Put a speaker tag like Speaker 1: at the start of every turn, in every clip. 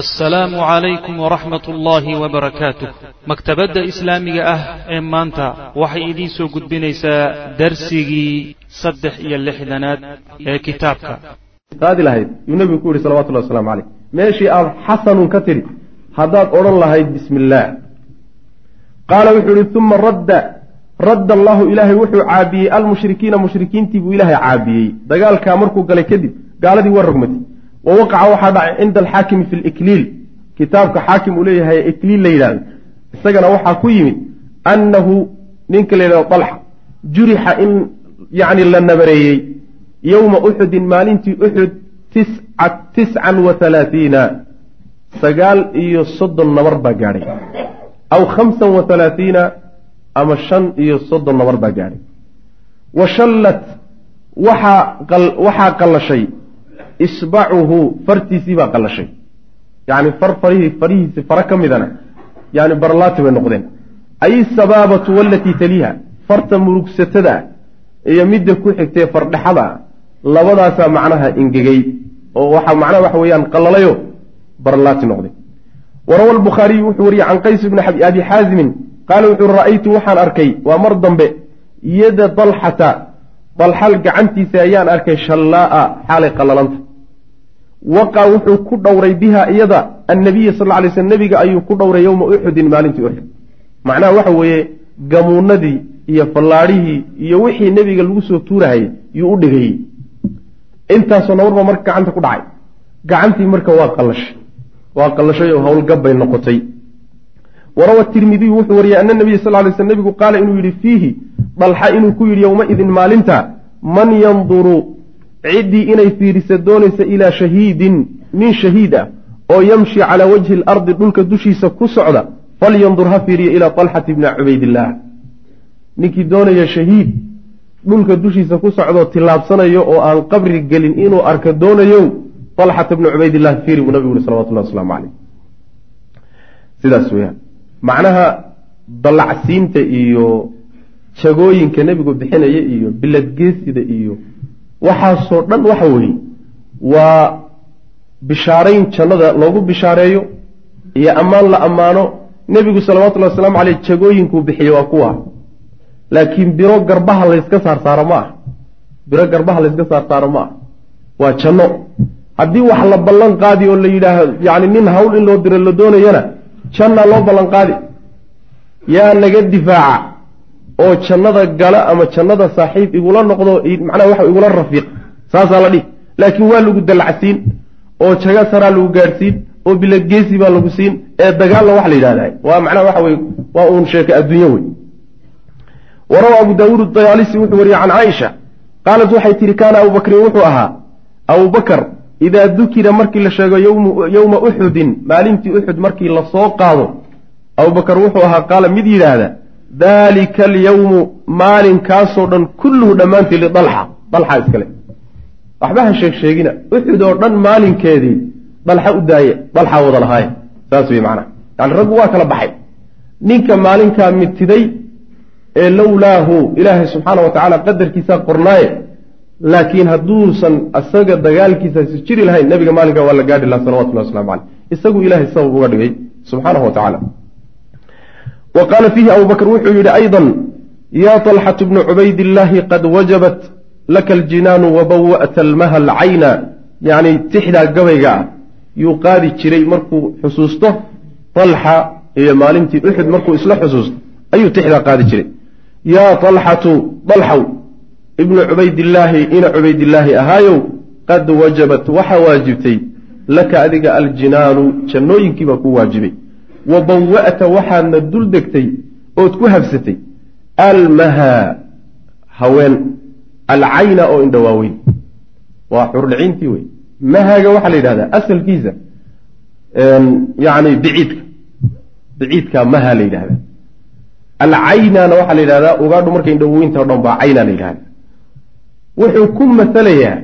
Speaker 1: assalaamu calaykum waraxmat ullaahi wabarakaatuh maktabadda islaamiga ah ee maanta waxay idiin soo gudbinaysaa darsigii saddex iyo lixdanaad ee kitaabka.
Speaker 2: Qaadi lahayd yuu nebigu ku yihi salawatullahi waslamu caleyh meeshii aad xasanun ka tidhi haddaad odhan lahayd bismi illaah qaala wuxuu yihi uma radda radda allahu ilaahay wuxuu caabiyey almushrikiina mushrikiintii buu ilaahay caabiyey. Dagaalkaa markuu galay kadib gaaladii waa rogmatay wa waqaca waxaa dhacay cinda alxaakimi fi likliil kitaabka xaakim uu leeyahay ikliil la yidhahdo isagana waxaa ku yimid annahu ninka la yidhahdo dalxa jurixa in yacni la nabareeyey yowma uxudin maalintii uxud tiscan wa halaathiina sagaal iyo soddon nabar baa gaadhay aw khamsan wa halaathiina ama shan iyo soddon nabar baa gaadhay wa shallat waxaa waxaa qallashay isbacuhu fartiisii baa qallashay. Yani far farihii farihiisi fara ka midana yani barlaati bay noqdeen. Ay sabaabatu walatii taliiha farta murugsatada iyo midda ku xigtee fardhexada labadaasaa macnaha ingegay oo waxa macnaha waxa weeyaan qallalayo barlaati noqday warawa albukhaariyu wuxuu wariyey can qays bni abi xaazimin qaala wuxuu ra'aytu waxaan arkay waa mar dambe yada dalxata dalxal gacantiisa ayaan arkay shallaaa xaalay qallalanta waqa wuxuu ku dhowray biha iyada annabiya sal alay slm nebiga ayuu ku dhowray yowma uxudin maalintii uxud macnaha waxa weeye gamuunadii iyo fallaadhihii iyo wixii nebiga lagu soo tuurahayay yuu u dhigayey intaasoo nabarba marka gacanta ku dhacay. Gacantii marka waa qallashay. Waa qallashay oo howlgabbay noqotay. Warawa tirmidiyu wuxuu wariyey ana nabiya sal lay sl nebigu qaala inuu yidhi fiihi dalxa inuu ku yidhi yowmaidin maalinta man yanduru ciddii inay fiirisa doonaysa ilaa shahiidin nin shahiid ah oo yamshi calaa wajhi alardi dhulka dushiisa ku socda falyandur ha fiiriya ilaa talxati bni cubaydillaah ninkii doonaya shahiid dhulka dushiisa ku socdoo tillaabsanayo oo aan qabri gelin inuu arka doonayo talxata bni cubaydilah fiiri buu nabigu yuri salawatullahi wasalaamu caleyh sidaas weyaan macnaha dallacsiinta iyo jagooyinka nebigu bixinaya iyo biladgeesida iyo waxaasoo dhan waxa weeye waa bishaarayn jannada loogu bishaareeyo iyo ammaan la ammaano nebigu salawatullahi wasalaamu caleyh jagooyinkuu bixiye waa kuwa. Laakiin biro garbaha layska saarsaaro ma ah. Biro garbaha layska saarsaaro ma ah. Waa janno. Haddii wax la ballan qaadi oo la yidhaahdo yacni nin hawl in loo diro la doonayana jannaa loo ballan qaadi. Yaa naga difaaca oo jannada gala ama jannada saaxiib igula noqdo macnaha waxa igula rafiiq saasaa la dhihi. Laakiin waa lagu dallacsiin oo jaga saraa lagu gaadhsiin oo biladgeesi baa lagu siin ee dagaalna wax la yidhahda waa macnaha waxa weye waa uun sheeka adduunyo wey warawa abu daawuud dayaalisi wuxuu wariyey can caaisha qaalat waxay tihi kaana abubakrin wuxuu ahaa abubakar idaa dukira markii la sheego yowma uxudin maalintii uxud markii la soo qaado abubakar wuxuu ahaa qaala mid yidhaahda daalika alyawmu maalinkaasoo dhan kulluhu dhammaantii lidalxa dalxa iskale waxba ha sheeg sheegina uxud oo dhan maalinkeedii dalxa u daaye dalxaa wada lahaaye saas wey macnaha yani raggu waa kala baxay. Ninka maalinkaa mitiday ee lowlaahu ilaahay subxaana wa tacaala qadarkiisaa qornaaye laakiin hadduusan isaga dagaalkiisaasi jiri lahayn nabiga maalinkaa waa la gaadhi laha salawatullahi waslamu caleyh isagu ilahay sabab uga dhigay subxaanahu wa tacala wa qaala fiihi abubakr wuxuu yidhi aydan yaa talxatu bnu cubaydillaahi qad wajabat laka aljinaanu wabawa'ta almaha alcayna yacni tixdaa gabayga ah yuu qaadi jiray markuu xusuusto talxa iyo maalintii uxud markuu isla xusuusto ayuu tixdaa qaadi jiray yaa talxatu dalxow ibnu cubaydillaahi ina cubaydillaahi ahaayow qad wajabat waxaa waajibtay laka adiga aljinaanu jannooyinkiibaa ku waajibay wa bawa'ta waxaadna dul degtay ood ku habsatay almaha haween alcayna oo indha waaweyn waa xurulciintii wey mahaga waxaa la yidhahdaa asalkiisa yani biciidka biciidka maha la yidhahdaa alcaynana waxaa la yidhahdaa ugaadhu markay indhaweynta o dhan baa cayna la yidhahda wuxuu ku matalayaa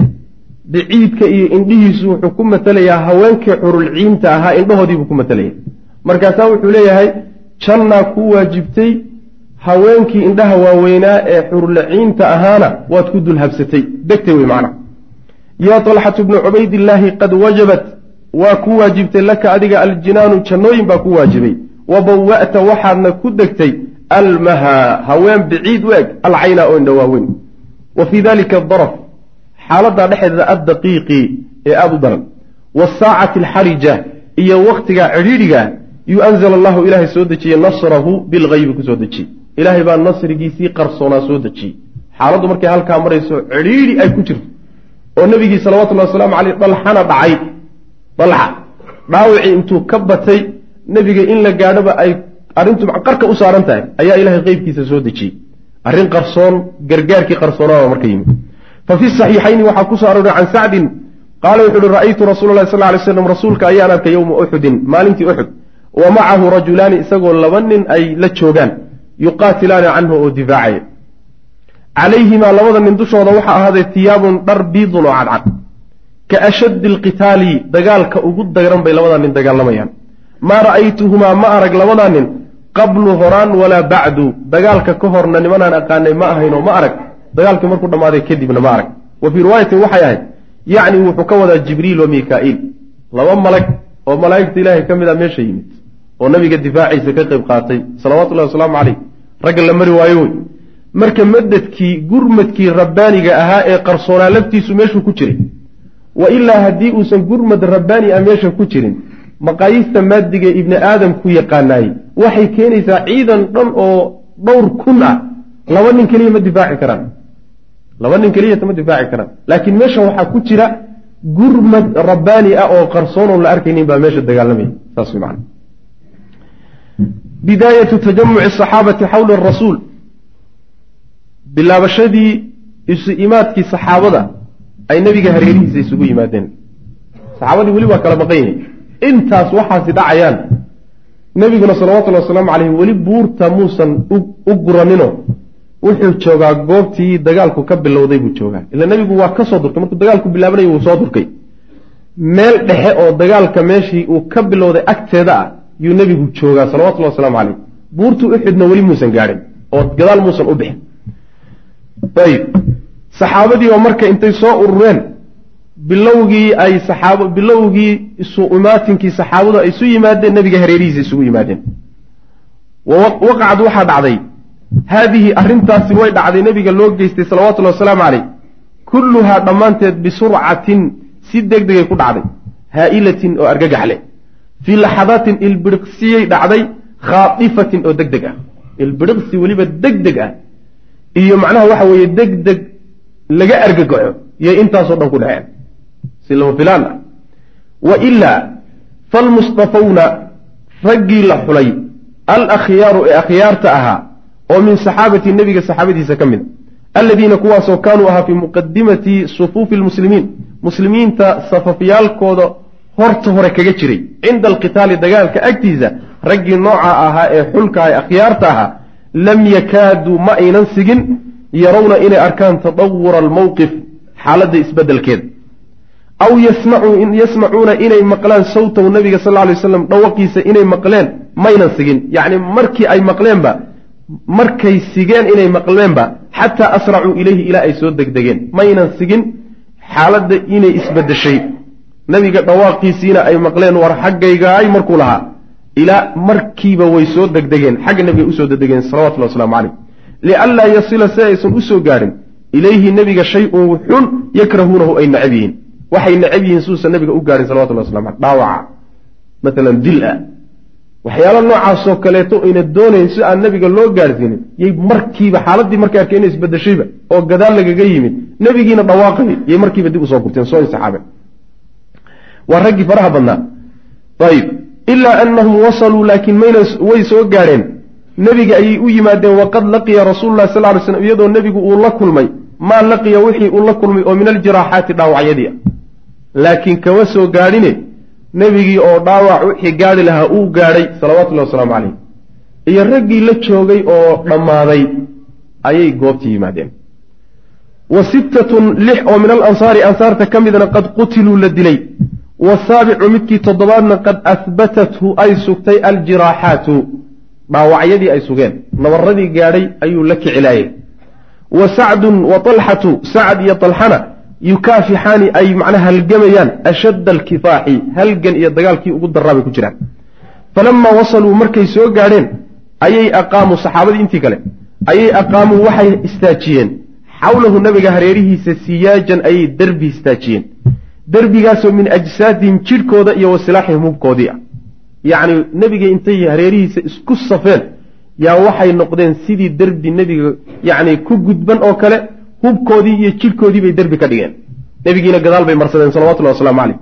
Speaker 2: biciidka iyo indhihiisu wuxuu ku matalayaa haweenkii xurulciinta ahaa indhahoodiibuu ku matalaya markaasaa wuxuu leeyahay jannaa ku waajibtay haweenkii indhaha waaweynaa ee xurulciinta ahaana waad ku dul habsatay degtay wey macnaha yaa talxatu bnu cubaydillaahi qad wajabat waa ku waajibtay laka adiga aljinaanu jannooyin baa ku waajibay. Wa bawa'ta waxaadna ku degtay almahaa haween biciid u eg alcayna oo indhawaaweyn wa fii dalika daraf xaaladaa dhexdeeda addaqiiqi ee aada u daran. Wasaacati alxarija iyo waktigaa cidhiidhiga yuu anzala allahu ilaahay soo dejiyey nasrahu bilgaybi ku soo dejiyey ilaahay baa nasrigiisii qarsoonaa soo dejiyey xaaladdu markay halkaa marayso cidhiidhi ay ku jirto. Oo nebigii salawatullahi wasalaamu caleyh dhalxana dhacay. Dhalxa dhaawicii intuu ka batay nebiga in la gaadhoba ay arrintu qarka u saaran tahay ayaa ilahay qeybkiisa soo dejiyey arrin qarsoon gargaarkii qarsoonaaba marka yimid. Fa fi saxiixayni waxaa ku soo arooray can sacdin qaala wuxu uhi ra'aytu rasuula lahi sal lay slam rasuulka ayaan arkay yowma uxudin maalintii uxud wa macahu rajulaani isagoo laba nin ay la joogaan yuqaatilaani canhu oo difaacaya calayhimaa labada nin dushooda waxaa ahaaday tiyaabun dhar biidun oo cadcad. Ka ashaddi alqitaali dagaalka ugu dagran bay labadaa nin dagaalamayaan. Maa ra'aytuhumaa ma arag labadaa nin qablu horaan walaa bacdu. Dagaalka ka horna nimanaan aqaanay ma ahaynoo ma arag. Dagaalkii markuu dhammaaday kadibna ma arag. Wa fii riwaayatin waxay ahayd yacni wuxuu ka wadaa jibriil wa mikaa'iil laba malag oo malaa'igta ilaahay ka mid a meesha yimid oo nabiga difaaciisa ka qayb qaatay salawatullahi wasalaamu caleyh ragga la mari waayo wey. Marka madadkii gurmadkii rabbaaniga ahaa ee qarsoonaa laftiisu meeshuu ku jiray wa ilaa haddii uusan gurmad rabbaani ah meesha ku jirin maqaayiista maadiga ibni aadamku yaqaanaayey waxay keenaysaa ciidan dhan oo dhowr kun ah. Laba nin keliya ma difaaci karaan. Laba nin keliyata ma difaaci karaan. Laakiin meesha waxaa ku jira gurmad rabbaani ah oo qarsoonoon la arkaynin baa meesha dagaalamaya saas way macana bidaayatu tajamuci asaxaabati xawla arasuul bilaabashadii isu imaadkii saxaabada ay nebiga hareerihiisa isugu yimaadeen. Saxaabadii weli waa kala maqan yihiin intaas waxaasi dhacayaan. Nebiguna salawatullhi wasalaamu caleyh weli buurta muusan u guranino. Wuxuu joogaa goobtii dagaalku ka bilowday buu joogaa. Ila nebigu waa ka soo durkay markuu dagaalku bilaabanay wuu soo durkay meel dhexe oo dagaalka meeshii uu ka bilowday agteeda ah yuu nebigu joogaa salawatullahi wasalaamu caleyh buurtu uxudna weli muusan gaadhin oo gadaal muusan u bixin. Ayib. Saxaabadii oo marka intay soo urureen bilowgii ay saxaab bilowgii isu imaatinkii saxaabadu ay isu yimaadeen nebiga hareerihiisa isugu yimaadeen. Waqacad waxaa dhacday. Haadihi arrintaasi way dhacday nebiga loo geystay salawatullahi wasalaamu caleyh kulluhaa dhammaanteed bisurcatin si deg degay ku dhacday. Haa'ilatin oo argagax leh fii laxadaatin ilbiriqsiyay dhacday khaaifatin oo deg deg ah. Ilbiriqsi weliba deg deg ah. Iyo macnaha waxa weeye deg deg laga argagaxo yay intaasoo dhan ku dhaceen. Si lama filaan. Ah wa ilaa falmustafawna raggii la xulay. Al akhyaaru ee akhyaarta ahaa oo min saxaabati nebiga saxaabadiisa ka mid. A aladiina kuwaasoo kaanuu ahaa fii muqadimati sufuufi lmuslimiin muslimiinta safafyaalkooda horta hore kaga jiray. Cinda alqitaali dagaalka agtiisa raggii nooca ahaa ee xulka ee akhyaarta ahaa lam yakaaduu ma aynan sigin yarawna inay arkaan tadawura almowqif xaaladda isbeddelkeeda aw yasmacuuna inay maqlaan sawtahu nabiga sal lla alay waslam dhawaqiisa inay maqleen maynan sigin. Yacni markii ay maqleenba markay sigeen inay maqleenba xataa asracuu ilayhi ilaa ay soo degdegeen. Maynan sigin xaaladda inay isbeddeshay nabiga dhawaaqiisiina ay maqleen war xaggaygaay markuu lahaa. Ilaa markiiba way soo degdegeen. Xagga nabiga u soo degdegeen salawatullah waslamu caleyh lianlaa yasila si aysan u soo gaadhin ilayhi nebiga shay-un xun yakrahuunahu ay necab yihiin. Waxay necab yihiin suusan nabiga u gaadhin salawatullah waslam aleh dhaawaca maalan dil ah waxyaalo noocaasoo kaleeto ayna doonayn si aan nabiga loo gaadhsiinin. Yay markiiba xaaladii markay arkeen inay isbedeshayba oo gadaal lagaga yimid. Nebigiina dhawaaqayay yay markiiba dib u soo gurteen soo insaxaabeen waa raggii faraha badnaa. Ayib ilaa anahum wasaluu laakiin mayna way soo gaadheen. Nebiga ayay u yimaadeen waqad laqiya rasuululahi sal ly slm iyadoo nebigu uu la kulmay maa laqiya wixii uu la kulmay oo min aljiraaxaati dhaawacyadii ah laakiin kama soo gaadhine nebigii oo dhaawac wixii gaadhi lahaa uu gaadhay salawatullahi wasalaamu caleyh iyo raggii la joogay oo dhammaaday ayay goobtii yimaadeen. Wa sittatun lix oo min alansaari ansaarta ka midna qad qutiluu la dilay wasaabicu midkii toddobaadna qad ahbatathu ay sugtay aljiraaxaatu dhaawacyadii ay sugeen nabaradii gaadhay ayuu la kicilaayay wa sacdun wa talxatu sacad iyo talxana yukaafixaani ay macnaha halgamayaan ashadda alkifaaxi halgan iyo dagaalkii ugu daraa bay ku jiraan falamaa wasaluu markay soo gaadheen ayay aqaamuu saxaabadii intii kale ayay aqaamuu waxay istaajiyeen xawlahu nabiga hareerihiisa siyaajan ayay derbi istaajiyeen derbigaasoo min ajsaadihim jidhkooda iyo wasilaaxihim hubkoodii ah yacni nebiga intay hareerihiisa isku safeen yaa waxay noqdeen sidii derbi nebiga yacni ku gudban oo kale hubkoodii iyo jidhkoodii bay derbi ka dhigeen. Nebigiina gadaal bay marsadeen salawatullahi wasalaamu caleyh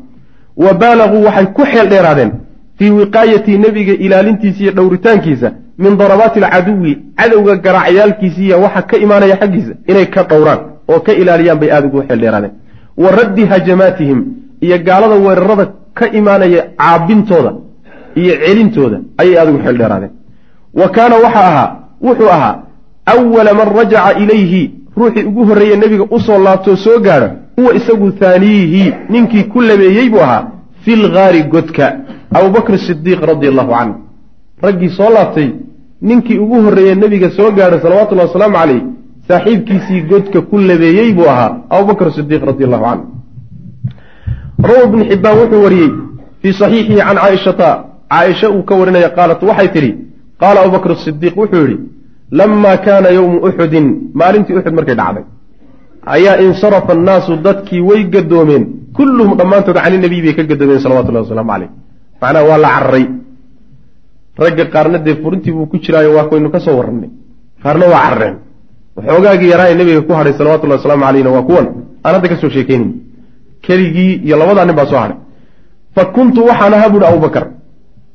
Speaker 2: wa baalaguu waxay ku xeel dheeraadeen fii wiqaayatii nebiga ilaalintiisa iyo dhowritaankiisa min darabaati alcaduwi cadowga garaacayaalkiisiiya waxa ka imaanaya xaggiisa inay ka dhowraan oo ka ilaaliyaan bay aada ugu xeel dheeraadeen wa raddi hajamaatihim iyo gaalada weerarada ka imaanaya caabintooda iyo celintooda ayay aada ugu xeel dheeraadeen. Wa kaana waxa ahaa wuxuu ahaa awala man rajaca ilayhi ruuxii ugu horreeye nebiga u soo laabtoo soo gaadha huwa isagu haaniyihi ninkii ku labeeyey buu ahaa fi lgaari godka abubakr sidiiq radia allahu canh raggii soo laabtay ninkii ugu horreeye nebiga soo gaadhay salawatullahi wasalaamu caleyh saaxiibkiisii godka ku labeeyey buu ahaa abubakr sidiiq radi allahu canhu rawa ibnu xibbaan wuxuu wariyey fii saxiixihi can caaishata. Caaisha uu ka warinaya qaalat waxay tidhi qaala abubakr sidiiq wuxuu yidhi lamaa kaana yowmu uxudin maalintii uxud markay dhacday ayaa insarafa annaasu dadkii way gadoomeen. Kulluhum dhammaantood cani nabiy bay ka gadoomeen salawatullahi wasalaamu caleyh macnaha waa la cararay ragga qaarna dee furintii buu ku jiraayo waa kaynu ka soo warrannay qaarna waa carareen waxoogaagii yaraa ee nebiga ku hadhay salawatullahi wasalaamu caleyhna waa kuwan. Aan hadda ka soo sheekeynin keligii iyo labadaa nin baa soo hadhay fa kuntu waxaan ahaa buuhi abubakar.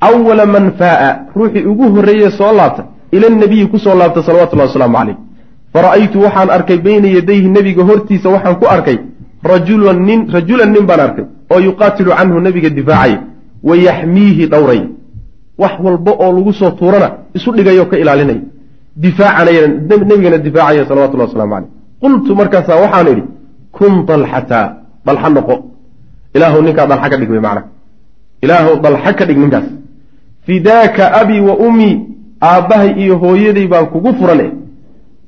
Speaker 2: Awala man faa'a. Ruuxii ugu horreeye soo laabta. Ila nabiyi ku soo laabta salawatullahi wasalaamu caleyh fara'aytu waxaan arkay bayna yadayhi nebiga hortiisa waxaan ku arkay rajulan nin rajulan nin baan arkay oo yuqaatilu canhu nebiga difaacaya wa yaxmiihi dhowray wax walba oo lagu soo tuurana isu dhigayo ka ilaalinaya difaacanaya nebigana difaacaya salawatullahi waslamu caleyh qultu markaasaa waxaan idhi kun dalxata dalxa noqo. Ilaahu ninkaa dalxa ka dhig wey macna ilaahu dalxa ka dhig ninkaas. Fidaaka abii wa ummii aabbahay iyo hooyaday baan kugu furan eh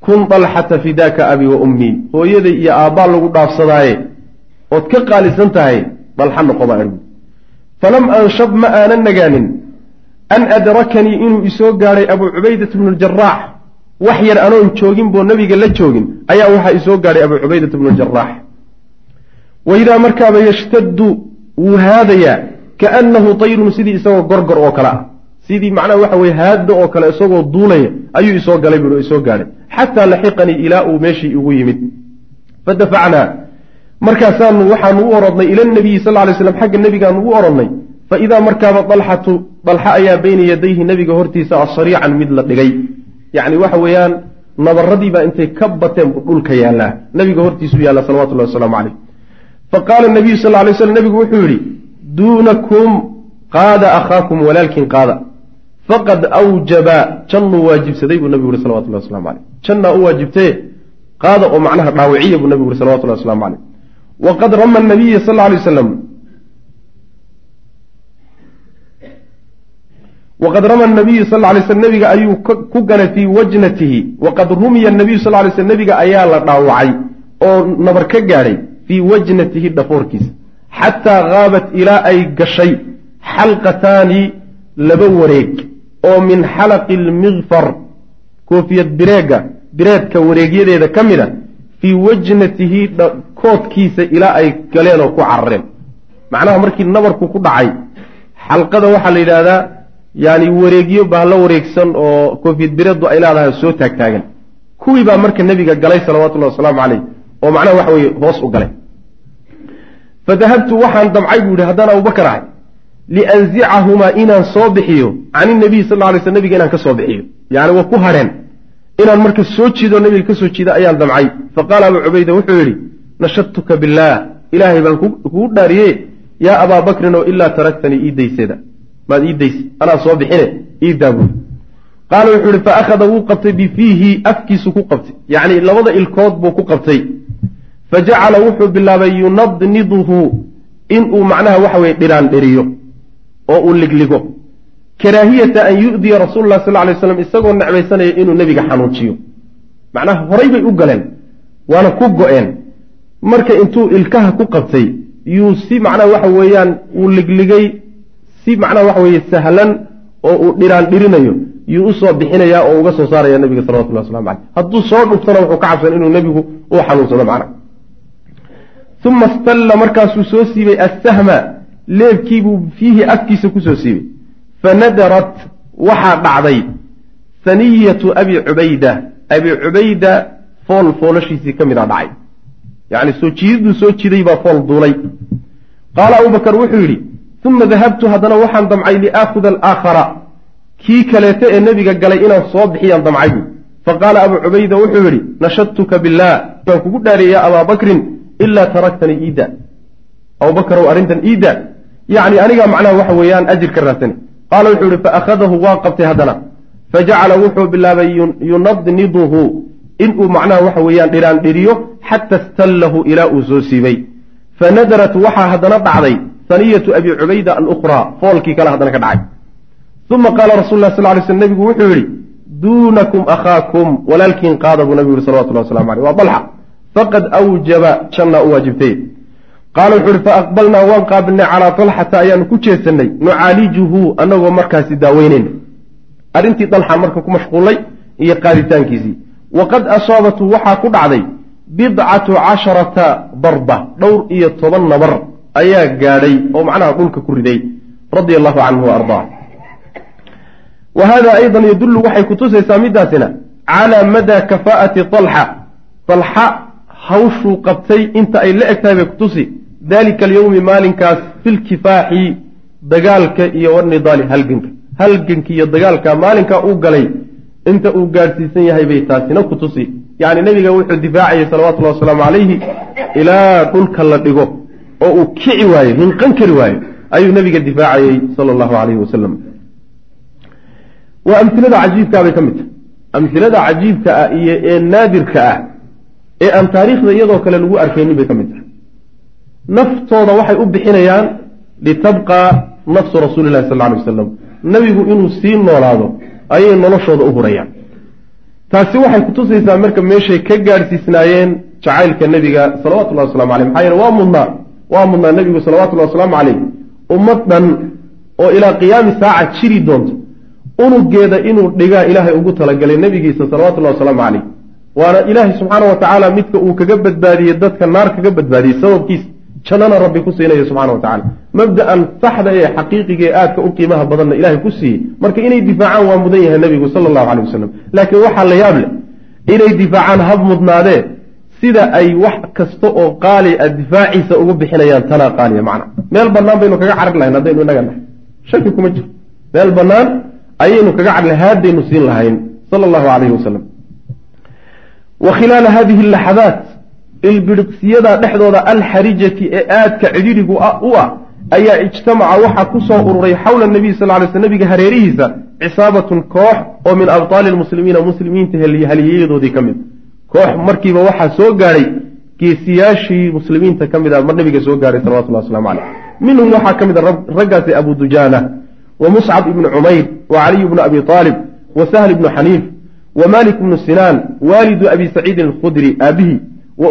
Speaker 2: kun dalxata fidaaka abii wa ummii hooyaday iyo aabbaa lagu dhaafsadaaye. Ood ka qaalisan tahay dalxa noqo baa ergu falam anshab ma aanan nagaanin. An adrakanii inuu isoo gaadhay abuu cubaydat bnu ljaraax wax yar anoon joogin boo nabiga la joogin ayaa waxaa isoo gaadhay abuu cubaydat bnu ljaraax waidaa markaaba yashtaddu wuu haadayaa kaannahu tayrun sidii isagoo gorgor oo kale ah. Sidii macnaha waxa weye haadda oo kale isagoo duulaya ayuu isoo galay bui isoo gaadhay xataa laxiqanii ilaa uu meeshii igu yimid. Fadafacnaa markaasaanu waxaanu u orodnay ila nabiyi sal lay slam xagga nebigaanu u orodnay fa idaa markaaba dalxatu dalxa ayaa bayna yadayhi nebiga hortiisa a sariican mid la dhigay yacni waxa weeyaan nabaradiibaa intay ka bateen buu dhulka yaallaa. Nebiga hortiisuu yaalla salawatullahi wasalaamu caleyh fa qaala nabiyu sal lay slam nebigu wuxuu yidhi duunakum qaada akhaakum walaalkin qaada. Faqad awjaba jannuu waajibsaday buu nabigu yihi salawatullahi waslamu caleyh jannaa u waajibtaye qaada oo macnaha dhaawiciya buu nabigu yihi salawatullahi waslamu caleyh waqad rama nabiya sal lay waslam waqad rama nabiyu sal lay slm nebiga ayuu ku ganay fii wajnatihi waqad rumiya nabiyu sal lay slm nebiga ayaa la dhaawacay oo nabar ka gaadhay fii wajnatihi dhafoorkiisa xataa haabat ilaa ay gashay xalqataani laba wareeg oo min xalaqi lmikfar koofiyad bireega bireedka wareegyadeeda ka mid a fii wajnatihi koodkiisa ilaa ay galeen oo ku carareen macnaha markii nabarku ku dhacay xalqada waxaa la yidhaahdaa yani wareegyo bahlo wareegsan oo koofiyad bireeddu ay leedahay soo taagtaagan kuwii baa marka nebiga galay salawatullahi wasalaamu caleyh oo macnaha waxa weye hoos u galay. Fadahabtu waxaan damcay buu yihi haddaan abubakar ahay lianzicahumaa inaan soo bixiyo can inabiy sal lla alay sl nebiga inaan ka soo bixiyo. Yani waa ku hadheen inaan marka soo jiido nebiga ka soo jiida ayaan damcay. Faqaala abuu cubayda wuxuu yidhi nashadtuka billaah ilaahay baan kugu dhaariye yaa abaa bakrin oo ilaa taraktanii ii dayseeda maad ii dayse anaa soo bixine ii daabuy qaala wuxuu yihi fa akhada wuu qabtay bifiihi afkiisu ku qabtay. Yacni labada ilkood buu ku qabtay. Fa jacala wuxuu bilaabay yunadniduhu inuu macnaha waxa weye dhiraan dhiriyo oo uu ligligo. Karaahiyata an yu'diya rasuulu lah sal lay slam isagoo necbaysanaya inuu nebiga xanuujiyo macnaha horay bay u galeen waana ku go-een. Marka intuu ilkaha ku qabtay yuu si macnaha waxa weeyaan uu ligligay si macnaha waxa weeye sahlan oo uu dhiraan dhirinayo yuu u soo bixinayaa oo uga soo saaraya nabiga salawatullah waslamu caleyh hadduu soo dhuftona wuxuu ka cabsan inuu nebigu uu xanuunsado macnaha uma stalla markaasuu soo siibay assahma leebkiibuu fiihi afkiisa ku soo siibay. Fanadarat waxaa dhacday saniyatu abi cubayda. Abi cubayda fool foolashiisii ka mid a dhacay. Yacni soo jiididuu soo jiday baa fool duulay. Qaala abubakar wuxuu yidhi uma dahabtu haddana waxaan damcay liaakuda alaakhara kii kaleeto ee nebiga galay inaan soo bixiyaan damcay faqaala abuu cubayda wuxuu yidhi nashadtuka billaah waan kugu dhaareeyaa abaa bakrin ilaa taraktanii iida abubakarow arrintan iida yacni anigaa macnaha waxa weeyaan ajir ka raadsanay qaala wuxuu yihi faakhadahu waa qabtay haddana fajacala wuxuu bilaabay yunadniduhu inuu macnaha waxa weeyaan dhiraan dhiriyo xata stallahu ilaa uu soo siibay fanadarat waxaa haddana dhacday saniyatu abi cubayda alukhraa foolkii kale haddana ka dhacay. Uma qaala rasul lah sal ly sl nebigu wuxuu yidhi duunakum akhaakum walaalkiin qaada buu nabigu yihi salawatullah waslamu aleyh waa dalxa. Faqad awjaba jannaa u waajibtay. Qaala wuxuu ihi faaqbalnaa waan qaabilnay calaa dalxata ayaanu ku jeesanay nucaalijuhu annagoo markaasi daaweynayna arrintii dalxa marka ku mashquullay iyo qaaditaankiisii. Waqad asaabatu waxaa ku dhacday bidcatu casharata darba dhowr iyo toban nabar ayaa gaadhay oo macnaha dhulka ku riday radia allahu canhu wa ardaa. Wa hada aydan yadullu waxay kutusaysaa midaasina calaa madaa kafaa'ati dalxa dalxa hawshuu qabtay inta ay la eg tahay bay kutusi dalika alyowmi maalinkaas filkifaaxi dagaalka iyo wanidaali halganka. Halganka iyo dagaalka maalinkaa uu galay inta uu gaadhsiisan yahay bay taasina ku tusi. Yacni nebiga wuxuu difaacayay salawatullahi wasalaamu calayhi ilaa dhulka la dhigo oo uu kici waayo hinqan kari waayo ayuu nebiga difaacayey sala allahu calayhi wasalam waa amhilada cajiibkaa bay ka mid tahay. Amhilada cajiibka ah iyo ee naadirka ah ee aan taariikhda iyadoo kale lagu arkaynin bay ka mid tahay. Naftooda waxay u bixinayaan litabqaa nafsu rasuuli llahi sal alay wasalam nebigu inuu sii noolaado ayay noloshooda u hurayaan. Taasi waxay kutusaysaa marka meeshay ka gaadhsiisnaayeen jacaylka nebiga salawatullahi waslamu caleyh maxaa yeele waa mudnaa waa mudnaa nebigu salawatullahi wasalaamu caleyh ummad dhan oo ilaa qiyaami saaca jiri doonto unugeeda inuu dhigaa ilaahay ugu talagalay nebigiisa salawatullahi wasalaamu caleyh waana ilaahay subxaana wa tacaala midka uu kaga badbaadiyey dadka naar kaga badbaadiyey sababkiisa jannana rabbi ku siinayo subxana wa tacala mabda'an saxda ee xaqiiqiga ee aadka u qiimaha badanna ilahay ku siiyey. Marka inay difaacaan waa mudan yahay nebigu sala allahu caleyh wasalam laakiin waxaa la yaab leh inay difaacaan hab mudnaadee sida ay wax kasta oo qaali a difaaciisa ugu bixinayaan tanaa qaaliya macna. Meel bannaan baynu kaga carar lahayn haddaynu inaga nahay. Shaki kuma jiro. Meel bannaan ayaynu kaga carar lahay haadaynu siin lahayn sala allahu calayhi wasalam wa khilaala hadihi laxadaat ilbiriqsiyada dhexdooda alxarijati ee aadka cidhirigu u ah ayaa ijtamaca waxaa ku soo ururay xawla nabiy sal ly sl nabiga hareerihiisa cisaabatun koox oo min abtaali lmuslimiina muslimiinta haliyayadoodii ka mid koox markiiba waxaa soo gaadhay geesiyaashii muslimiinta ka mid a mar nabiga soo gaadhay salawatullah waslamu caleyh minhum waxaa ka mid a raggaasi abu dujaana wa muscab ibnu cumayr wa caliy bnu abi aalib wa sahl ibnu xaniif wa malik bnu sinaan waalidu abi saciidin alkhudri aabihi wa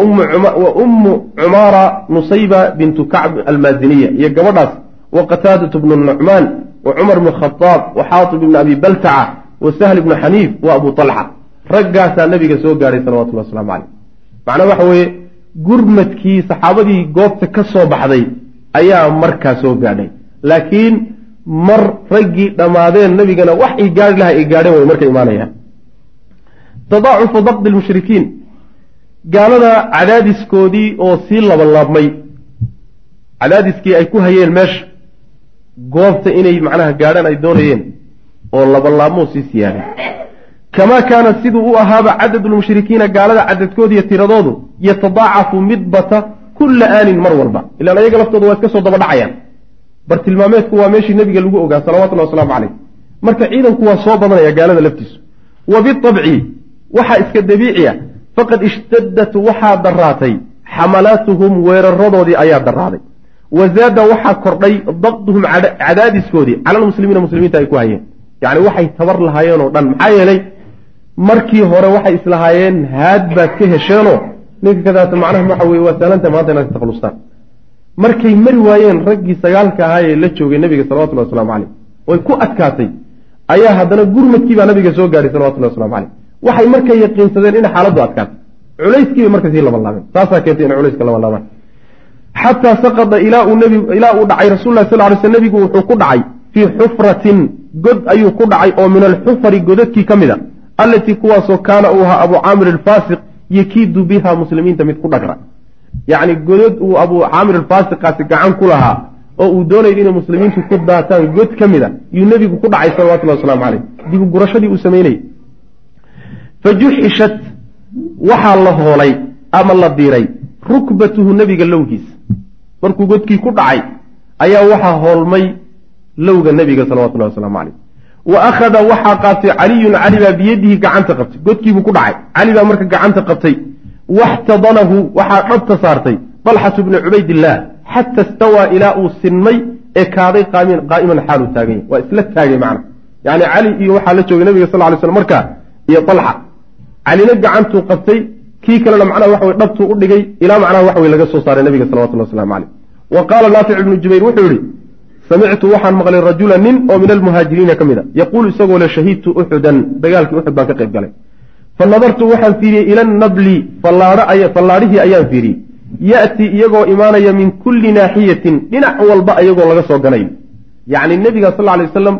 Speaker 2: ummu cumaara nusayba bintu kacb almaaziniya iyo gabadhaas wa qataadatu bnu nucmaan wa cumar bnu khadaab wa xaatib ibnu abi baltaca wa sahl ibnu xaniif wa abu talxa raggaasaa nabiga soo gaadhay salawatullahi waslamu caleyh macnaa waxa weeye gurmadkii saxaabadii goobta ka soo baxday ayaa markaa soo gaadhay. Laakiin mar raggii dhammaadeen nabigana wax ay gaari laha ay gaadheen way marka imaanayaan. Tadaacufu dabdi lmushrikiin. Gaalada cadaadiskoodii oo sii labanlaabmay. Cadaadiskii ay ku hayeen meesha. Goobta inay macnaha gaadhaan ay doonayeen oo labanlaabmoo sii siyaaday kamaa kaana siduu u ahaaba cadadu lmushrikiina gaalada cadadkoodiiyo tiradoodu yatadaacafu mid bata kulla aanin mar walba ilaan ayaga laftooda waa iska soo daba dhacayaan bartilmaameedku waa meeshii nebiga lagu ogaa salawatullahi wasalaamu caleyh marka ciidanku waa soo badanaya gaalada laftiisu wa bitabci waxaa iska dabiici a faqad ishtadat waxaa daraatay xamalaatuhum weeraradoodii ayaa daraaday wa zaada waxaa kordhay dabduhum cadaadiskoodii cala lmuslimiina muslimiinta ay ku hayeen yacni waxay tabar lahaayeen oo dhan maxaa yeelay markii hore waxay islahaayeen haad baad ka hesheenoo ninka kadaata macnaha waxa weye waa saalanta maanta inaad ka takhalustaan markay mari waayeen raggii sagaalka ahaa ee la joogay nabiga salawatullahi waslamu caleyh oy ku adkaatay. Ayaa haddana gurmadkii baa nabiga soo gaadhay salawatullahi waslamu caleyh waxay markay yaqiinsadeen in xaaladdu adkaatay culayskiibay marka sii laban laabeen saasaa keentay inay culayska laban laabaan xataa saqada ilaa uu nbi ilaa uu dhacay rasul lah sal ly sl nebigu wuxuu ku dhacay fii xufratin god ayuu ku dhacay oo min alxufari godadkii ka mid a allatii kuwaasoo kaana uu ahaa abu caamir alfaasiq yakiidu biha muslimiinta mid ku dhagra. Yacni godad uu abu caamir alfaasiqaasi gacan ku lahaa oo uu doonayay inay muslimiintu ku daataan god ka mid a yuu nebigu ku dhacay salawatullahi wasalaamu caleyh dibu gurashadii uu sameynayay. Fa juxishat waxaa la hoolay ama la diiray rukbatuhu nebiga lowgiisa markuu godkii ku dhacay ayaa waxaa hoolmay lowga nebiga salawatullahi wasalaamu caleyh wa akhada waxaa qaatay caliyun cali baa biyadihi gacanta qabtay godkiibuu ku dhacay cali baa marka gacanta qabtay waxtadanahu waxaa dhabta saartay dalxatu bni cubaydillaah xata istawaa ilaa uu sinmay ee kaaday qaa'iman xaaluu taaganya waa isla taagay macna yani cali iyo waxaa la joogay nabiga sal ly slam markaa iyo dalxa calina gacantuu qabtay kii kalena macnaha waxa wey dhabtuu u dhigay ilaa macnaha waxa wey laga soo saaray nabiga salawatullah waslamu caleyh wa qaala naafic ibnu jubayr wuxuu yihi samictu waxaan maqlay rajula nin oo min almuhaajiriina ka mid a. Yaquulu isagoo le shahidtu uxudan dagaalkii uxud baan ka qayb galay. Fa nadartu waxaan fiiriyey ila nabli fallaadhihii ayaan fiiriyey ya'tii iyagoo imaanaya min kulli naaxiyatin dhinac walba iyagoo laga soo ganayo yacni nebiga sal ly wasalam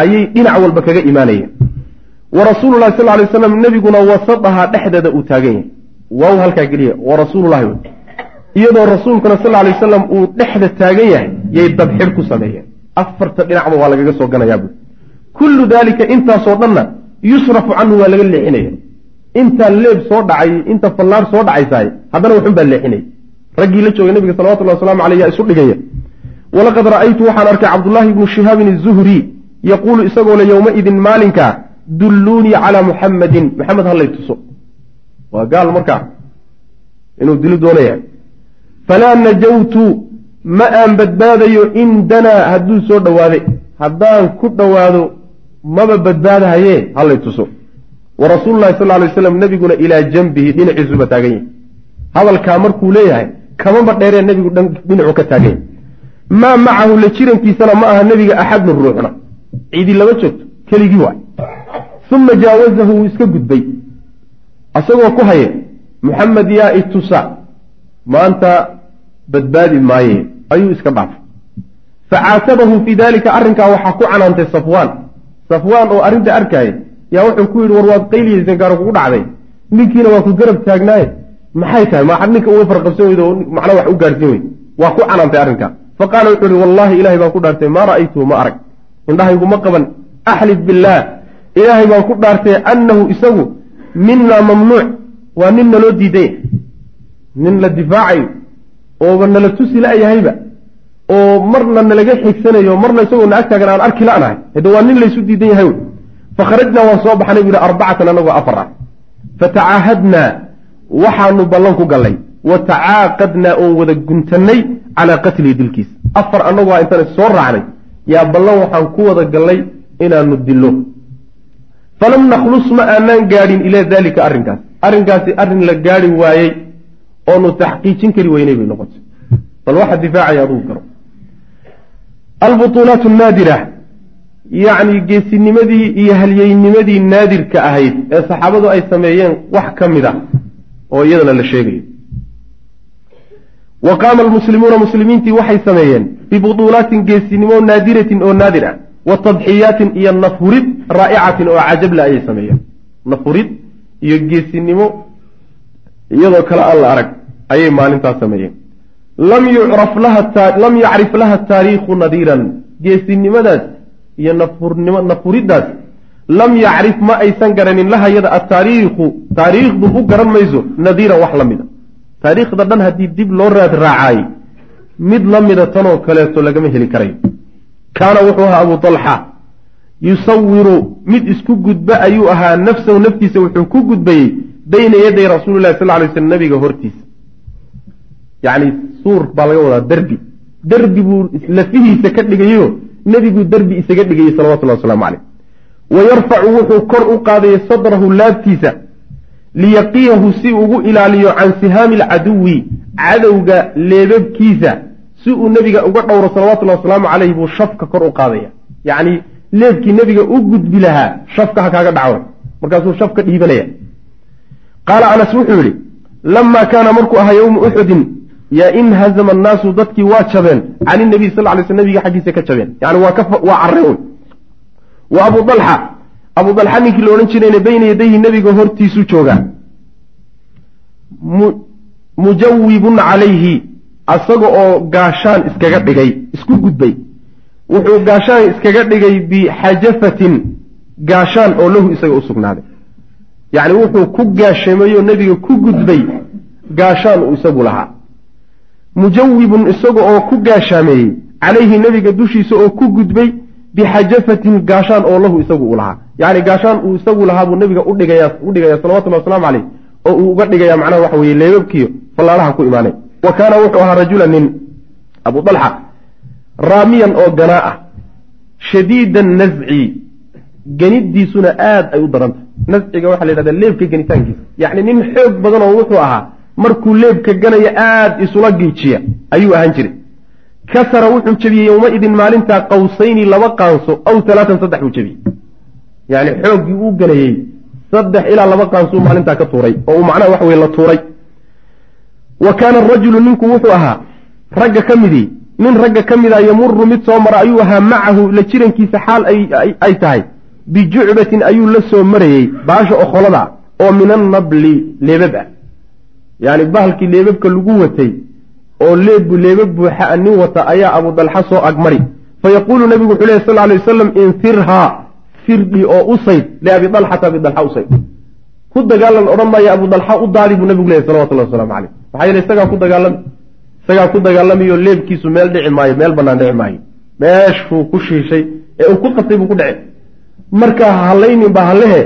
Speaker 2: ayay dhinac walba kaga imaanayeen wa rasuulu lahi sal lay waslam nebiguna wasadaha dhexdeeda uu taagan yahay. Waaw halkaa geliya wa rasuululahi iyadoo rasuulkuna sal lay wasalam uu dhexda taagan yahay yay dabxidh ku sameeyeen. Afarta dhinacba waa lagaga soo ganayaa buui kullu daalika intaasoo dhanna yusrafu canhu waa laga leexinaya intaa leeb soo dhacay inta fallaar soo dhacaysaay haddana waxun baa leexinaya raggii la joogay nabiga salawatullahi waslamu aleyh yaa isu dhigaya. Walaqad ra'aytu waxaan arkay cabdullaahi bnu shihaabin azuhri yaquulu isagoo le yowmaidin maalinka dulluunii calaa muxammadin maxamed hallay tuso. Waa gaal markaa inuu dili doonaya falaa najawtu ma aan badbaadayo in danaa hadduu soo dhowaade haddaan ku dhowaado maba badbaadahaye hallay tuso wa rasuululahi sal ly waslam nebiguna ilaa janbihi dhinaciisuba taagan yahay hadalkaa markuu leeyahay kamaba dheeree nebigu dhinacu ka taagan yahay maa macahu la jirankiisana ma aha nebiga axadun ruuxna cidi lama joogto keligii waay uma jaawazahu wuu iska gudbay asagoo ku haya muxamed yaa itusa maanta badbaadi maaye ayuu iska dhaafay. Facaatabahu fii dalika arrinkaa waxaa ku canaantay safwaan. Safwaan oo arrinta arkaaya yaa wuxuu ku yidhi war waad qayliyeysen gaaro kugu dhacday. Ninkiina waa ku garab taagnaaye. Maxay tahay? Ma ninka uga farqabsan weydo macna wax u gaarhsin weyd waa ku canaantay arrinkaa. Fa qaala wuxuu ihi wallahi ilahay baan ku dhaartay maa ra'aytuhu ma arag. Indhahaygu ma qaban. Axlif billaah. Ilaahay baan ku dhaartay annahu isagu minaa mamnuuc. Waa nin naloo diiday. Nin la difaacayo ooba nala tusi la-yahayba oo marna nalaga xigsanayo marna isagoo na ag taagan aan arki la-nahay hade waa nin laysu diidan yahay wey. Fakharajnaa waan soo baxnay bu yihi arbacatan anagoo afar ah. Fatacaahadnaa waxaanu ballan ku gallay. Wa tacaaqadnaa oon wada guntannay calaa qatlihi dilkiisa. Afar annagoo intaan soo raacnay yaa ballan waxaan ku wada gallay inaanu dillo. Falam nakhlus ma aanaan gaadhin ilaa daalika arrinkaas. Arrinkaasi arrin la gaadhi waayey oonu taxqiijin kari weynay bay noqotay. Bal waxa difaacaya adugu garo. Albutuulaat naadira yacni geesinimadii iyo halyeynimadii naadirka ahayd ee saxaabadu ay sameeyeen wax ka mid a oo iyadana la sheegayo wa qaama almuslimuuna muslimiintii waxay sameeyeen bibutuulaatin geesinimo naadiratin oo naadir ah wa tadxiyaatin iyo nafurid raa'icatin oo cajabla ayay sameeyeen. Nafurid iyo geesinimo iyadoo kale aan la arag ayay maalintaas sameeyeen. Lam yacrif laha taariikhu nadiiran geesinimadaas iyo nafuriddaas lam yacrif ma aysan garanin laha yada ataariikhu taariikhdu u garan mayso nadiiran wax la mida. Taariikhda dhan haddii dib loo raad raacaayey mid la mida tanoo kaleeto lagama heli karayo kaana wuxuu ahaa abu talxa yusawiru mid isku gudba ayuu ahaa nafsahu naftiisa wuxuu ku gudbayey bayna yaday rasuulilahi sal lay slm nabiga hortiisa. Yacni suur baa laga wadaa derbi derbi buu lafihiisa ka dhigayo nebiguu derbi isaga dhigayey salawatullahi waslamu caleyh wa yarfacu wuxuu kor u qaadayay sadrahu laabtiisa liyaqiyahu si ugu ilaaliyo can sihaami alcaduwi cadowga leebabkiisa si uu nebiga uga dhowro salawatullahi wasalaamu caleyh buu shafka kor u qaadaya. Yacni leebkii nebiga u gudbi lahaa shafka ha kaaga dhaco. Markaasuu shafka dhiibanaya qaala anas wuxuu yidhi lamaa kaana markuu ahaa yowma uxudin yaa inhazama annaasu dadkii waa jabeen can inabiy sal lay sl nabiga xaggiisa ka jabeen yani waa careen wa abu dalxa abu dalxa ninkii la odhan jirayna bayna yadayhi nebiga hortiisu joogaa mujawibun calayhi asaga oo gaashaan iskaga dhigay isku gudbay wuxuu gaashaan iskaga dhigay bixajafatin gaashaan oo lahu isaga u sugnaaday yacni wuxuu ku gaashameeyoo nebiga ku gudbay gaashaan uu isagu lahaa. Mujawibun isaga oo ku gaashaameeyey calayhi nebiga dushiisa oo ku gudbay bixajafatin gaashaan oo lahu isagu u lahaa. Yacni gaashaan uu isagu lahaa buu nebiga udhigaya udhigaya salawatullahi wasalaamu caleyh oo uu uga dhigaya macnaha waxa weye leebabkiyo fallaalaha ku imaanay. Wa kaana wuxuu ahaa rajula nin abu dalxa raamiyan oo ganaa ah shadiida nasci genidiisuna aad ay u darantah nasciga waxaa la yidhahda leebka genitaankiisa. Yacni nin xoog badan oo wuxuu ahaa markuu leebka ganaya aad isula giijiya ayuu ahaan jiray. Kasara wuxuu jebiyey yowmaidin maalintaa qawsayni laba qaanso aw talaatan saddex buu jebiyey yacni xooggii uu ganayey saddex ilaa laba qaansuu maalintaa ka tuuray oo uu macnaha waxa weye la tuuray. Wa kaana arajulu ninku wuxuu ahaa ragga ka midii nin ragga ka mida yamuru mid soo mara ayuu ahaa macahu la jirankiisa xaal ay tahay bijucbatin ayuu la soo marayey baasha okholada oo min annabli leebab ah yacni bahalkii leebabka lagu watay oo leeb leebab buuxa nin wata ayaa abu dalxa soo agmari. Fayaquulu nabigu wuxuu lehy sal lay wasalam infirhaa firdhi oo usayd liabi dalxata abi dalxa usayd ku dagaalan odhan maayo abu dalxa u daadi buu nabigu lehy salawatullahi waslamu caleyh maxaa yeele isagaa ku dagaalami isagaa ku dagaalamayo leebkiisu meel dhici maayo meel banaan dhici maayo. Meeshuu ku shiishay ee uu ku qatay buu ku dhece markaa halaynin baa halehe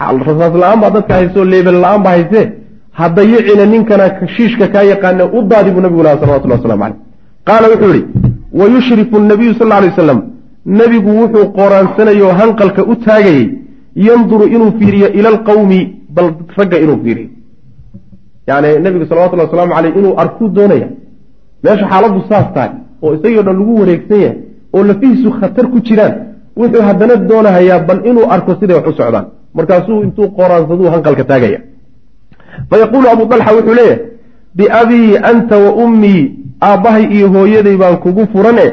Speaker 2: rasaas la'aan baa dadka hayso leebel la'aan baa haysee. Hadayicina ninkana shiishka kaa yaqaana u daadi buu nabigu laha salawatullah waslamu caleyh qaala wuxuu yihi wa yushrifu nabiyu sal alay wasalam nebigu wuxuu qoraansanayoo hanqalka u taagayey yanduru inuu fiiriyo ila alqawmi bal ragga inuu fiiriyo. Yani nebigu salawatullahi wasalaamu caleyh inuu arkuu doonaya. Meesha xaaladdu saas tahay oo isagii o dhan lagu wareegsan yahay oo lafihiisu khatar ku jiraan wuxuu haddana doonahayaa bal inuu arko siday wax u socdaan. Markaasuu intuu qoraansaduu hanqalka taagaya. Fayaquulu abu dalxa wuxuu leeyahay biabii anta wa ummii aabbahay iyo hooyaday baan kugu furane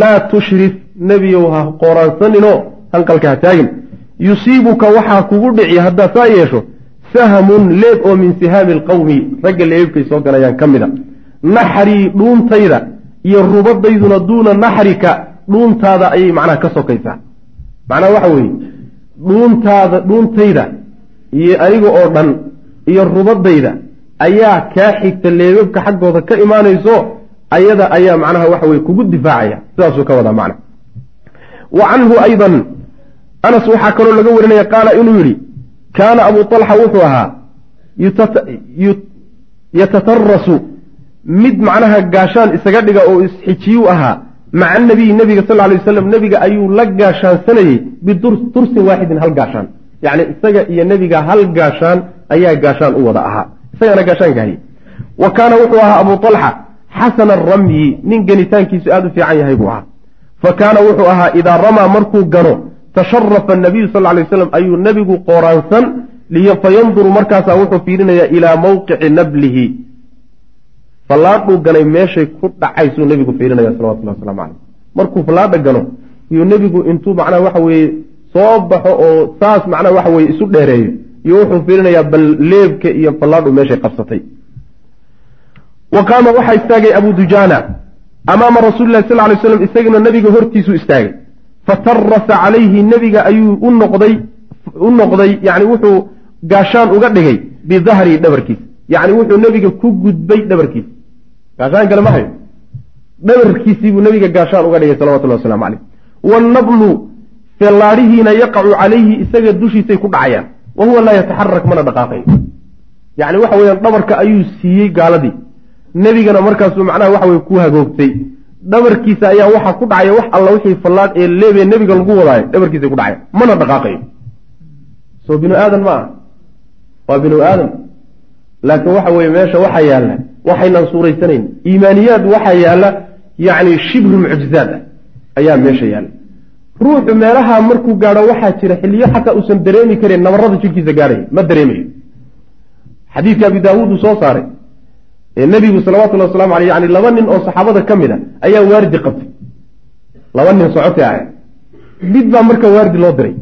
Speaker 2: laa tushrif nebiyow ha qoraansaninoo hanqalka ha taagin. Yusiibuka waxaa kugu dhici haddaad saa yeesho sahmun leeb oo min sihaami alqawmi ragga leebkay soo galayaan ka mida. Naxrii dhuuntayda iyo rubadayduna duuna naxrika dhuuntaada ayay macnaha ka sokaysaa macnaha waxa weeye dhuuntaada dhuuntayda iyo aniga oo dhan iyo rubadayda ayaa kaa xigta leebabka xaggooda ka imaanayso ayada ayaa macnaha waxa weye kugu difaacaya. Sidaasuu ka wadaa macna. Wa canhu aydan anas waxaa kaloo laga warinaya qaala inuu yidhi kaana abu talxa wuxuu ahaa yatatarasu mid macnaha gaashaan isaga dhiga oo isxijiyuu ahaa maca nabiyi nebiga sal lay wasalam nebiga ayuu la gaashaansanayey bitursin waaxidin hal gaashaan yacni isaga iyo nebiga hal gaashaan ayaa gaashaan u wada ahaa isagana gaashaanka hayay wa kaana wuxuu ahaa abu talxa xasana aramyi nin ganitaankiisu aada u fiican yahay buu ahaa fa kaana wuxuu ahaa idaa ramaa markuu gano tasharafa anabiyu sal lay waslam ayuu nebigu qooraansan fayanduru markaasaa wuxuu fiirinayaa ilaa mawqici nablihi fallaadhuu ganay meeshay ku dhacaysuu nebigu fiirinaya salawatullahi waslamu caleyh markuu fallaadha gano iyuu nebigu intuu macnaha waxa weeye soo baxo oo saas macnaha waxa weye isu dheereeyo iyo wuxuu fiirinayaa bal leebka iyo fallaadhu meeshay qabsatay. Wa qaama waxaa istaagay abu dujaana amaama rasuulilahi sal lay slam isagana nebiga hortiisuu istaagay. Fatarasa calayhi nebiga ayuu u noqday u noqday yani wuxuu gaashaan uga dhigay bidahri dhabarkiisa. Yacni wuxuu nebiga ku gudbay dhabarkiisa gaashaan kale ma hayo dhabarkiisii buu nebiga gaashaan uga dhigay salawatullahi waslamu caleyh wannablu fellaadhihiina yaqacu calayhi isaga dushiisay ku dhacayaan. Wa huwa laa yataxarak mana dhaqaaqayo yacni waxa weyaan dhabarka ayuu siiyey gaaladii. Nebigana markaasuu macnaha waxa weye ku hagoogtay. Dhabarkiisa ayaa waxaa ku dhacaya wax alla wixii fallaadh ee leebee nebiga lagu wadaayo dhabarkiisay ku dhacaya. Mana dhaqaaqayo soo binu aadan ma aha? Waa binu aadam laakiin waxa weeye meesha waxaa yaalla waxaynaan suuraysanayn iimaaniyaad waxaa yaalla yacni shibru mucjizaad ah ayaa meesha yaalla. Ruuxu meelaha markuu gaadho waxaa jira xilliyo xataa uusan dareemi karin nabarada jirkiisa gaadhaya ma dareemayo xadiidka abi daawuud uu soo saaray ee nebigu salawatullahi waslamu aleyh yani laba nin oo saxaabada ka mid a ayaa waardi qabtay. Laba nin socoti ah mid baa marka waardi loo diray.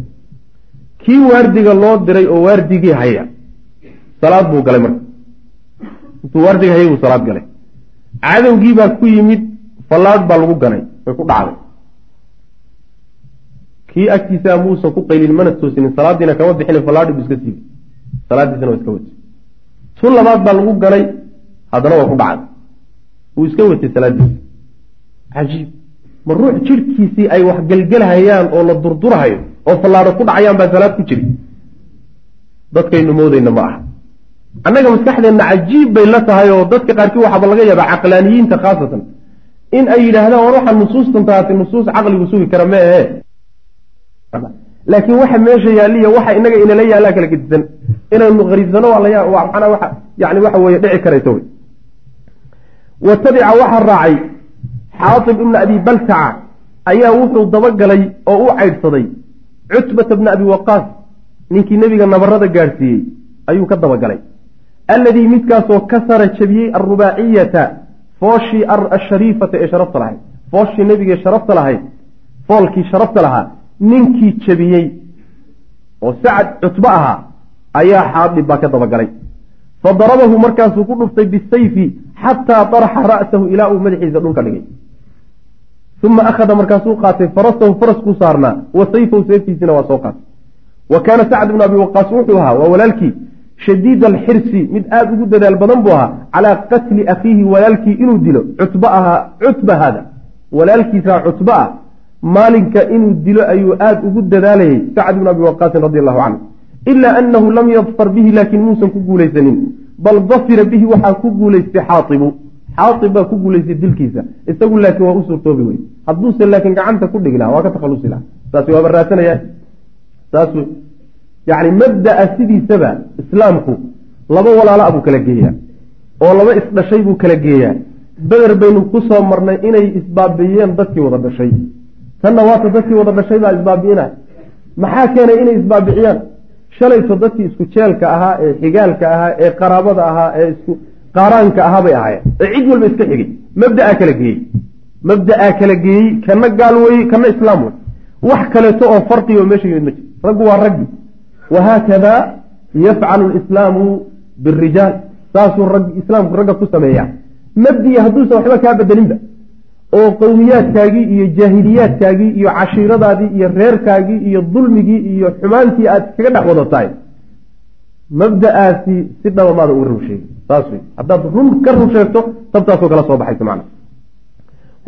Speaker 2: Kii waardiga loo diray oo waardigii haya salaad buu galay marka intuu waardiga hayay buu salaad galay. Cadowgii baa ku yimid fallaadh baa lagu ganay way ku dhacday. Kii agtiisaa muusan ku qaylin mana toosinin salaadiina kama bixin fallaadhi buu iska siibay salaadiisana waa iska watay tun labaad baa lagu ganay haddana waa ku dhacday. Wuu iska watay salaadiisa cajiib. Ma ruux jirhkiisii ay wax gelgelhayaan oo la durdurhayo oo fallaadho ku dhacayaan baa salaad ku jiri. Dadkaynu moodayna ma aha annaga maskaxdeenna cajiib bay la tahay oo dadka qaarkii waxaaba laga yaabaa caqlaaniyiinta khaasatan. In ay yidhaahdaan war waxaa nusuustan taati nusuus caqligu sugi kara ma ahe laakiin waxa meesha yaaliya waxa inaga inala yaallaa kala gedisan. Inaynu qariibsano manaa yani waxa weye dhici karaysa wey. Wa tabica waxaa raacay xaatib ibna abi baltaca ayaa wuxuu dabagalay oo u caydhsaday cutbata bna abi waqaas ninkii nebiga nabarada gaadhsiiyey ayuu ka dabagalay alladii midkaasoo kasara jabiyey alrubaaciyata fooshii ashariifata ee sharafta lahayd fooshii nebigae sharafta lahayd foolkii sharafta lahaa ninkii jabiyey oo sacad cutbo ahaa ayaa xaadib baa ka dabagalay fa darabahu markaasuu ku dhuftay bisayfi xataa daraxa ra'sahu ilaa uu madaxiisa dhulka dhigay uma akhada markaasuu qaatay farasahu faraskuu saarnaa wa sayfahu seeftiisina waa soo qaatay wa kaana sacd ibnu abi waqaas wuxuu ahaa waa walaalkii shadiid alxirsi mid aada ugu dadaal badan buu ahaa calaa qatli akhiihi walaalkii inuu dilo cutba ahaa cutba haada. Walaalkiisaa cutba ah maalinka inuu dilo ayuu aada ugu dadaalayay sacd ibnu abi waqaasin radi allahu canhu. Ilaa annahu lam yadfar bihi laakiin muusan ku guulaysanin. Bal dafira bihi waxaa ku guulaystay xaaibu xaaib baa ku guulaystay dilkiisa. Isagu laakiin waa u suurtoobi wey hadduuse laakiin gacanta ku dhigi laha waa ka takhalusi laha saas waaba raadsanaya yani mabdaa sidiisaba islaamku laba walaala buu kala geeyaa oo laba isdhashay buu kala geeyaa. Beder baynu ku soo marnay inay isbaabi'iyeen dadkii wada dhashay. Tanna waata dadkii wada dhashay baa isbaabi'inay maxaa keenay inay isbaabiciyaan shalayto dadkii isku jeelka ahaa ee xigaalka ahaa ee qaraabada ahaa ee isku qaaraanka ahaa bay ahaayeen. Ee cid walba iska xigay. Mabdaa kala geeyey. Mabdaa kala geeyey. Kana gaal weye kana islaam wey wax kaleeto oo farqioo meesha yimid ma jiro raggu waa raggi wahaakada yafcalu lislaamu birijaal saasuu islaamku ragga ku sameeyaa mabdii hadduusan waxba kaa bedelinba oo qowmiyaadkaagii iyo jaahiliyaadkaagii iyo cashiiradaadii iyo reerkaagii iyo dulmigii iyo xumaantii aad kaga dhex wadatahay mabda'aasi si dhaba maada uga run sheegi saas wey haddaad run ka run sheegto tabtaasoo kala soo baxaysa macna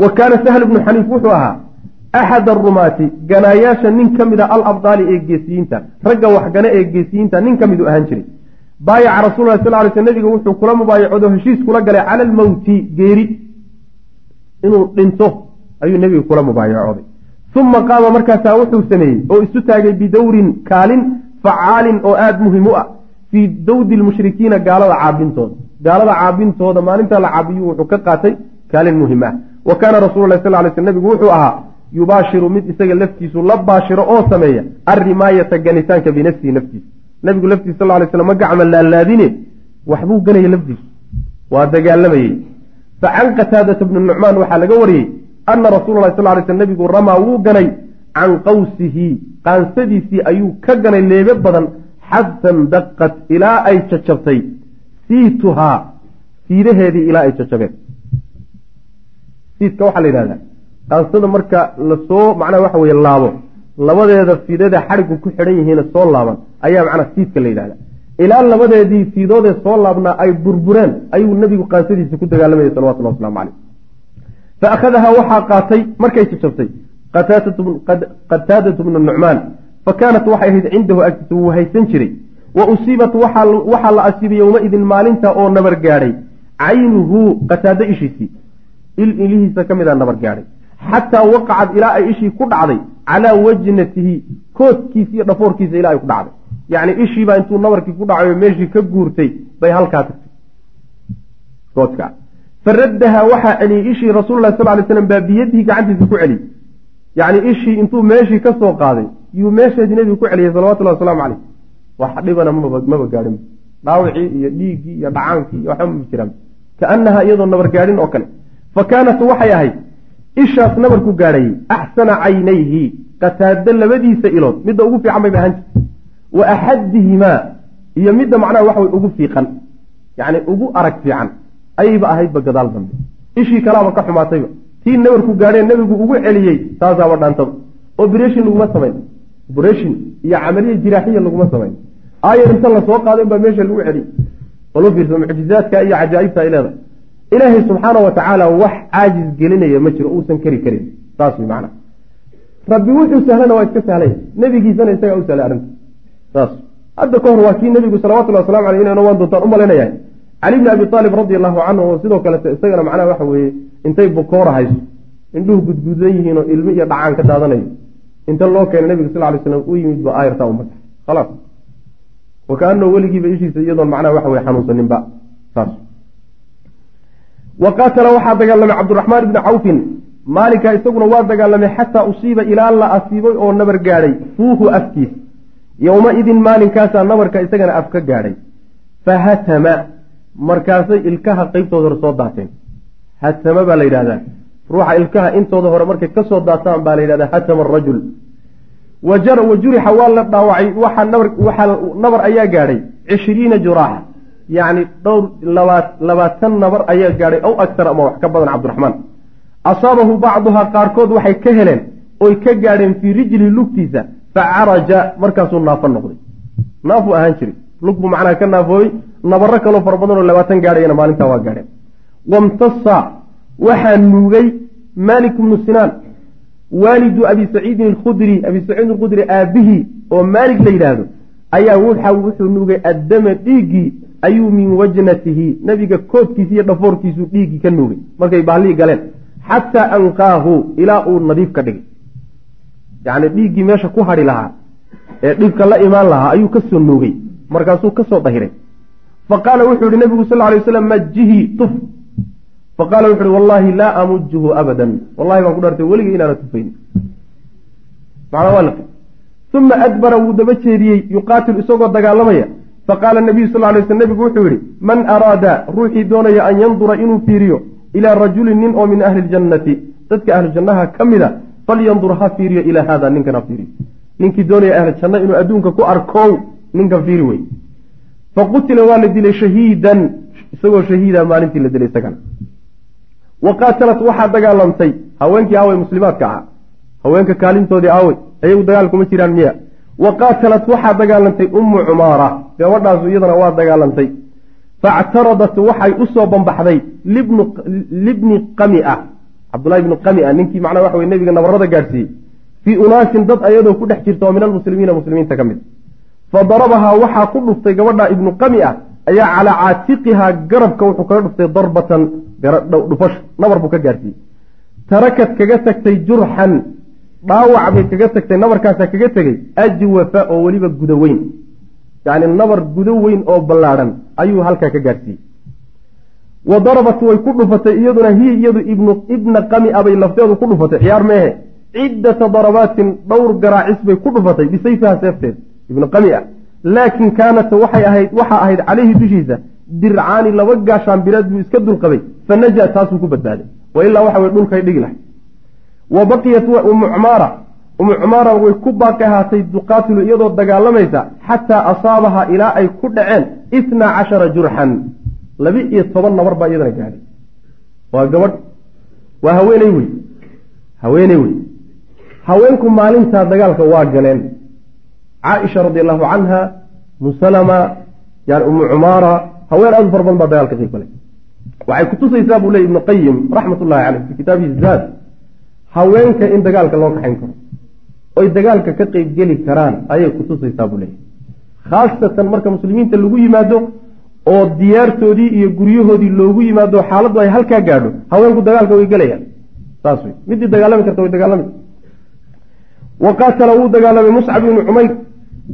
Speaker 2: wa kaana sahl ibnu xaniif wuxuu ahaa axad arumaati ganaayaasha nin ka mid a alabdaali ee geesiyiinta ragga waxgana ee geesiyiinta nin ka midu ahaan jiray baayaca rasullahi sal ly sl nebiga wuxuu kula mubaayacoodo heshiis kula galay cala almowti geeri inuu dhinto ayuu nebiga kula mubaayacooday uma qaama markaasaa wuxuu sameeyey oo isu taagay bidowrin kaalin facaalin oo aada muhiim u ah fii dawdi lmushrikiina gaalada caabintooda gaalada caabintooda maalintaa la caabiyu wuxuu ka qaatay kaalin muhiim ah wa kaana rasulu lah sal ly sl nebigu wuxuu ahaa yubaashiru mid isaga laftiisu la baashiro oo sameeya arrimaayata ganitaanka binafsihi naftiisa. Nebigu laftiisa sal lay slam ma gacma laalaadine waxbuu ganaya laftiisu waa dagaalamayey facan qataadata bni nucmaan waxaa laga wariyey ana rasuula lahi sal lay sl nebigu ramaa wuu ganay can qawsihi qaansadiisii ayuu ka ganay leebe badan xatan daqat ilaa ay jajabtay. Siituhaa siidaheedii ilaa ay jajabeen. Siidka waxaa la yidhahdaa qaansada marka la soo macnaha waxa weye laabo. Labadeeda fiidada xadhigu ku xidhan yihiina soo laaban. Ayaa macnaha siidka la yidhahda ilaa labadeedii fiidoodee soo laabnaa ay burbureen. Ayuu nebigu qaansadiisa ku dagaalamayay salawatullah waslamu caleyh fa akhadahaa waxaa qaatay markay jajabtay qataadatu bnu nucmaan. Fa kaanat waxay ahayd cindahu agtiisa wuu haysan jiray. Wa usiibat waxaa la asiibay yowmaidin maalinta oo nabar gaadhay. Caynuhu qataado ishiisii. Il ilihiisa ka mid a nabar gaadhay xataa waqacad ilaa ay ishii ku dhacday calaa wajnatihi koodkiisa iyo dhafoorkiisa ilaa ay ku dhacday. Yacni ishiibaa intuu nabarkii ku dhacayo meeshii ka guurtay bay halkaa tagtay. Goodka faraddaha waxaa celiyey ishii rasuulullahi sal lay slam baa biyadihi gacantiisa ku celiyey. Yacni ishii intuu meeshii ka soo qaaday yuu meesheedii nebigu ku celiyey salawatullahi wasalaamu caleyh wax dhibana maba maba gaadhin. Dhaawicii iyo dhiiggii iyo dhacaankii iyo waxba ma jiraan. Kaannaha iyadoo nabar gaadhin oo kale. Fa kaanat waxay ahayd ishaas nabarku gaadhayey axsana caynayhi qataado labadiisa ilood midda ugu fiican bay ahaan jirtay wa axadihimaa iyo midda macnaha waxa way ugu fiiqan. Yacni ugu arag fiican. Ayayba ahaydba gadaal dambe. Ishii kalaaba ka xumaatayba. Tii nabarku gaadheen nebigu ugu celiyey taasaaba dhaantaba oberation laguma samayn oberation iyo camaliya jiraaxiya laguma samayn aayar inta la soo qaadeen baa meesha lagu celiyey. Walu fiirsa mucjizaadka iyo cajaa'ibta ay leedahay ilaahay subxaana wa tacaala wax caajis gelinaya ma jiro uusan keri karin. Saas way macana rabbi wuxuu sahlana waa iska sahlaya nebigiisana isagaa u sahlay arrinta. Saas. Hadda ka hor waa kii nebigu salawatullhi waslamu aleyh inayna waan doontaan u malaynayaa cali bni abi aalib radi allahu canhu oo sidoo kalete isagana macnaha waxa weeye intay bukoora hayso indhuhu gudgudan yihiin oo ilmi iyo dhacaan ka daadanayo. Inta loo keena nebiga sal lay slam u yimid ba aayartaa u masax khalaas wa kaanao weligiiba ishiisa iyadoon macnaha waxa weye xanuunsaninba saas wa qaatala waxaa dagaalamay cabdiraxmaan ibni cawfin maalinkaa isaguna waa dagaalamay xataa usiiba ilaa la asiibay oo nabar gaadhay fuuhu afkiis. Yowma-idin maalinkaasaa nabarka isagana af ka gaadhay fa hatama markaasay ilkaha qeybtooda hore soo daateen. Hatama baa la yidhahdaa ruuxa ilkaha intooda hore markay ka soo daataan baa la yidhahdaa hatama arajul wa jurixa waa la dhaawacay waxaa nabar ayaa gaadhay cishriina juraaxa yacni dhowr labaa labaatan nabar ayaa gaadhay ow agsar ama wax ka badan cabdiraxmaan asaabahu bacduhaa qaarkood waxay ka heleen oy ka gaadheen fii rijlihi lugtiisa fa caraja markaasuu naafo noqday. Naafuu ahaan jiray. Lug buu macnaha ka naafooyey nabaro kaloo fara badan oo labaatan gaadhayana maalintaa waa gaadheen. Wamtasa waxaa nuugay maalik bnu sinaan waalidu abi saciidin alkhudri abi saciidin alkhudri aabihii oo maalik la yidhaahdo ayaa wuxuu nuugay addama dhiiggii ayuu min wajnatihi. Nabiga koodkiisi iyo dhafoorkiisuu dhiiggii ka nuugay. Markay baallihii galeen. Xataa anqaahu ilaa uu nadiif ka dhigay. Yacni dhiiggii meesha ku hadhi lahaa ee dhibka la imaan lahaa ayuu ka soo nuugay. Markaasuu ka soo dahiray. Fa qaala wuxuu yihi nabigu sal lay waslam majihii tuf. Fa qaala wuxu uhi wallahi laa amujuhu abadan. Wallahi baan ku dhaartay weligay inaana tufayn macnaa waa laqi uma adbara wuu daba jeediyey yuqaatil isagoo dagaalamaya faqaala nabiyu sal lay sl nebigu wuxuu yihi man araada ruuxii doonaya an yandura inuu fiiriyo ilaa rajulin nin oo min ahli ljannati dadka ahlu jannaha ka mid a falyandur ha fiiriyo ilaa haada ninkan ha fiiriyo ninkii doonaya ahlu janno inuu adduunka ku arkow ninkan fiiri wey faqutila waa la dilay shahiidan isagoo shahiida maalintii la dilay isagana wa qaatalat waxaa dagaalamtay haweenkii aawey muslimaadka ahaa haweenka kaalintoodii aawey ayagu dagaal kuma jiraan miya wa qaatalat waxaa dagaalantay ummu cumaara gabadhaasu iyadana waa dagaalantay. Factaradat waxay u soo bambaxday libni qamia cabdulahi bni qamia ninkii macnaha waxa wey nebiga nabarada gaadhsiiyey fii unaasin dad ayadoo ku dhex jirta oo min almuslimiina muslimiinta ka mid. Fa darabahaa waxaa ku dhuftay gabadha ibnu qamia ayaa calaa caatiqihaa garabka wuxuu kaga dhuftay darbatan dhufash nabar buu ka gaadhsiiyey tarakad kaga tagtay jurxan dhaawac bay kaga tagtay nabarkaasaa kaga tegey ajwafa oo weliba guda yacni nabar gudo weyn oo ballaadhan ayuu halkaa ka gaadhsiiyey wa darabat way ku dhufatay iyaduna hiya iyadu ibna qamia bay lafteedu ku dhufatay ciyaar meehe. Ciddata darabaatin dhowr garaacis bay ku dhufatay bisayfiha seefteed ibnu qamia laakin kaanat waxay ahayd waxaa ahayd caleyhi dushiisa dircaani laba gaashaan bireed buu iska dulqabay fa naja taasuu ku badbaaday. Wa ilaa waxa weye dhulkay dhigi lahay. Wa baqiyat umu cumaara umu cumaara way ku baaqi ahaatay tuqaatilu iyadoo dagaalamaysa xataa asaabaha ilaa ay ku dhaceen itnaa cashara jurxan. Laba iyo toban nabar baa iyadana gaadhay. Waa gabadh waa haweeney wey. Haweeney wey. Haweenku maalintaa dagaalka waa galeen. Caaisha radi allahu canha musalama yani umu cumaara haween aad u fara badan baa dagaalka qayb galay waxay kutusaysaa buu ley ibnu qayim raxmat ullahi caleyh fi kitaabihi zaad. Haweenka in dagaalka loo kaxayn karo oy dagaalka ka qeyb geli karaan ayay kutusaysaa buu leeyahy khaasatan marka muslimiinta lagu yimaado oo diyaartoodii iyo guryahoodii loogu yimaado xaaladdu ay halkaa gaadho haweenku dagaalka way gelayaan saas wey midii dagaalami karta way dagaalami. Wa qaatala wuu dagaalamay muscab ibnu cumayr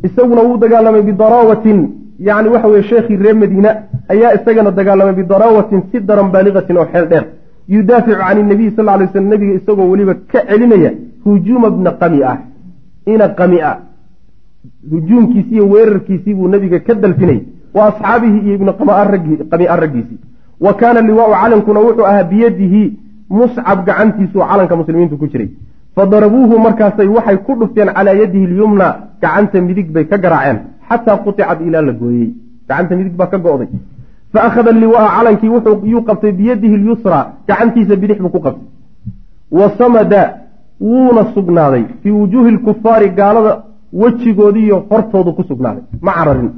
Speaker 2: isaguna wuu dagaalamay bidaraawatin yacni waxa weye sheekhii reer madiina ayaa isagana dagaalamay bidaraawatin si daran baaligatin oo xeel dheer. Yudaaficu can inabiy sal lay slam nabiga isagoo weliba ka celinaya hujuuma bna qami ah ina qami a hujuumkiisii iyo weerarkiisii buu nabiga ka dalfinay wa asxaabihi iyo ibnu qami'a raggiisii wa kaana liwaau calankuna wuxuu ahaa biyadihi muscab gacantiisuu calanka muslimiintu ku jiray. Fadarabuuhu markaasay waxay ku dhufteen calaa yadihi lyumna gacanta midig bay ka garaaceen xataa quticad ilaa la gooyey. Gacanta midig baa ka go'day. Fa akhada liwaaa calankii yuu qabtay biyadihi lyusra gacantiisa bidix buu ku qabtay. Wa samada wuuna sugnaaday fii wujuuhi lkufaari gaalada wejigoodiiyo hortoodu ku sugnaaday. Ma cararin.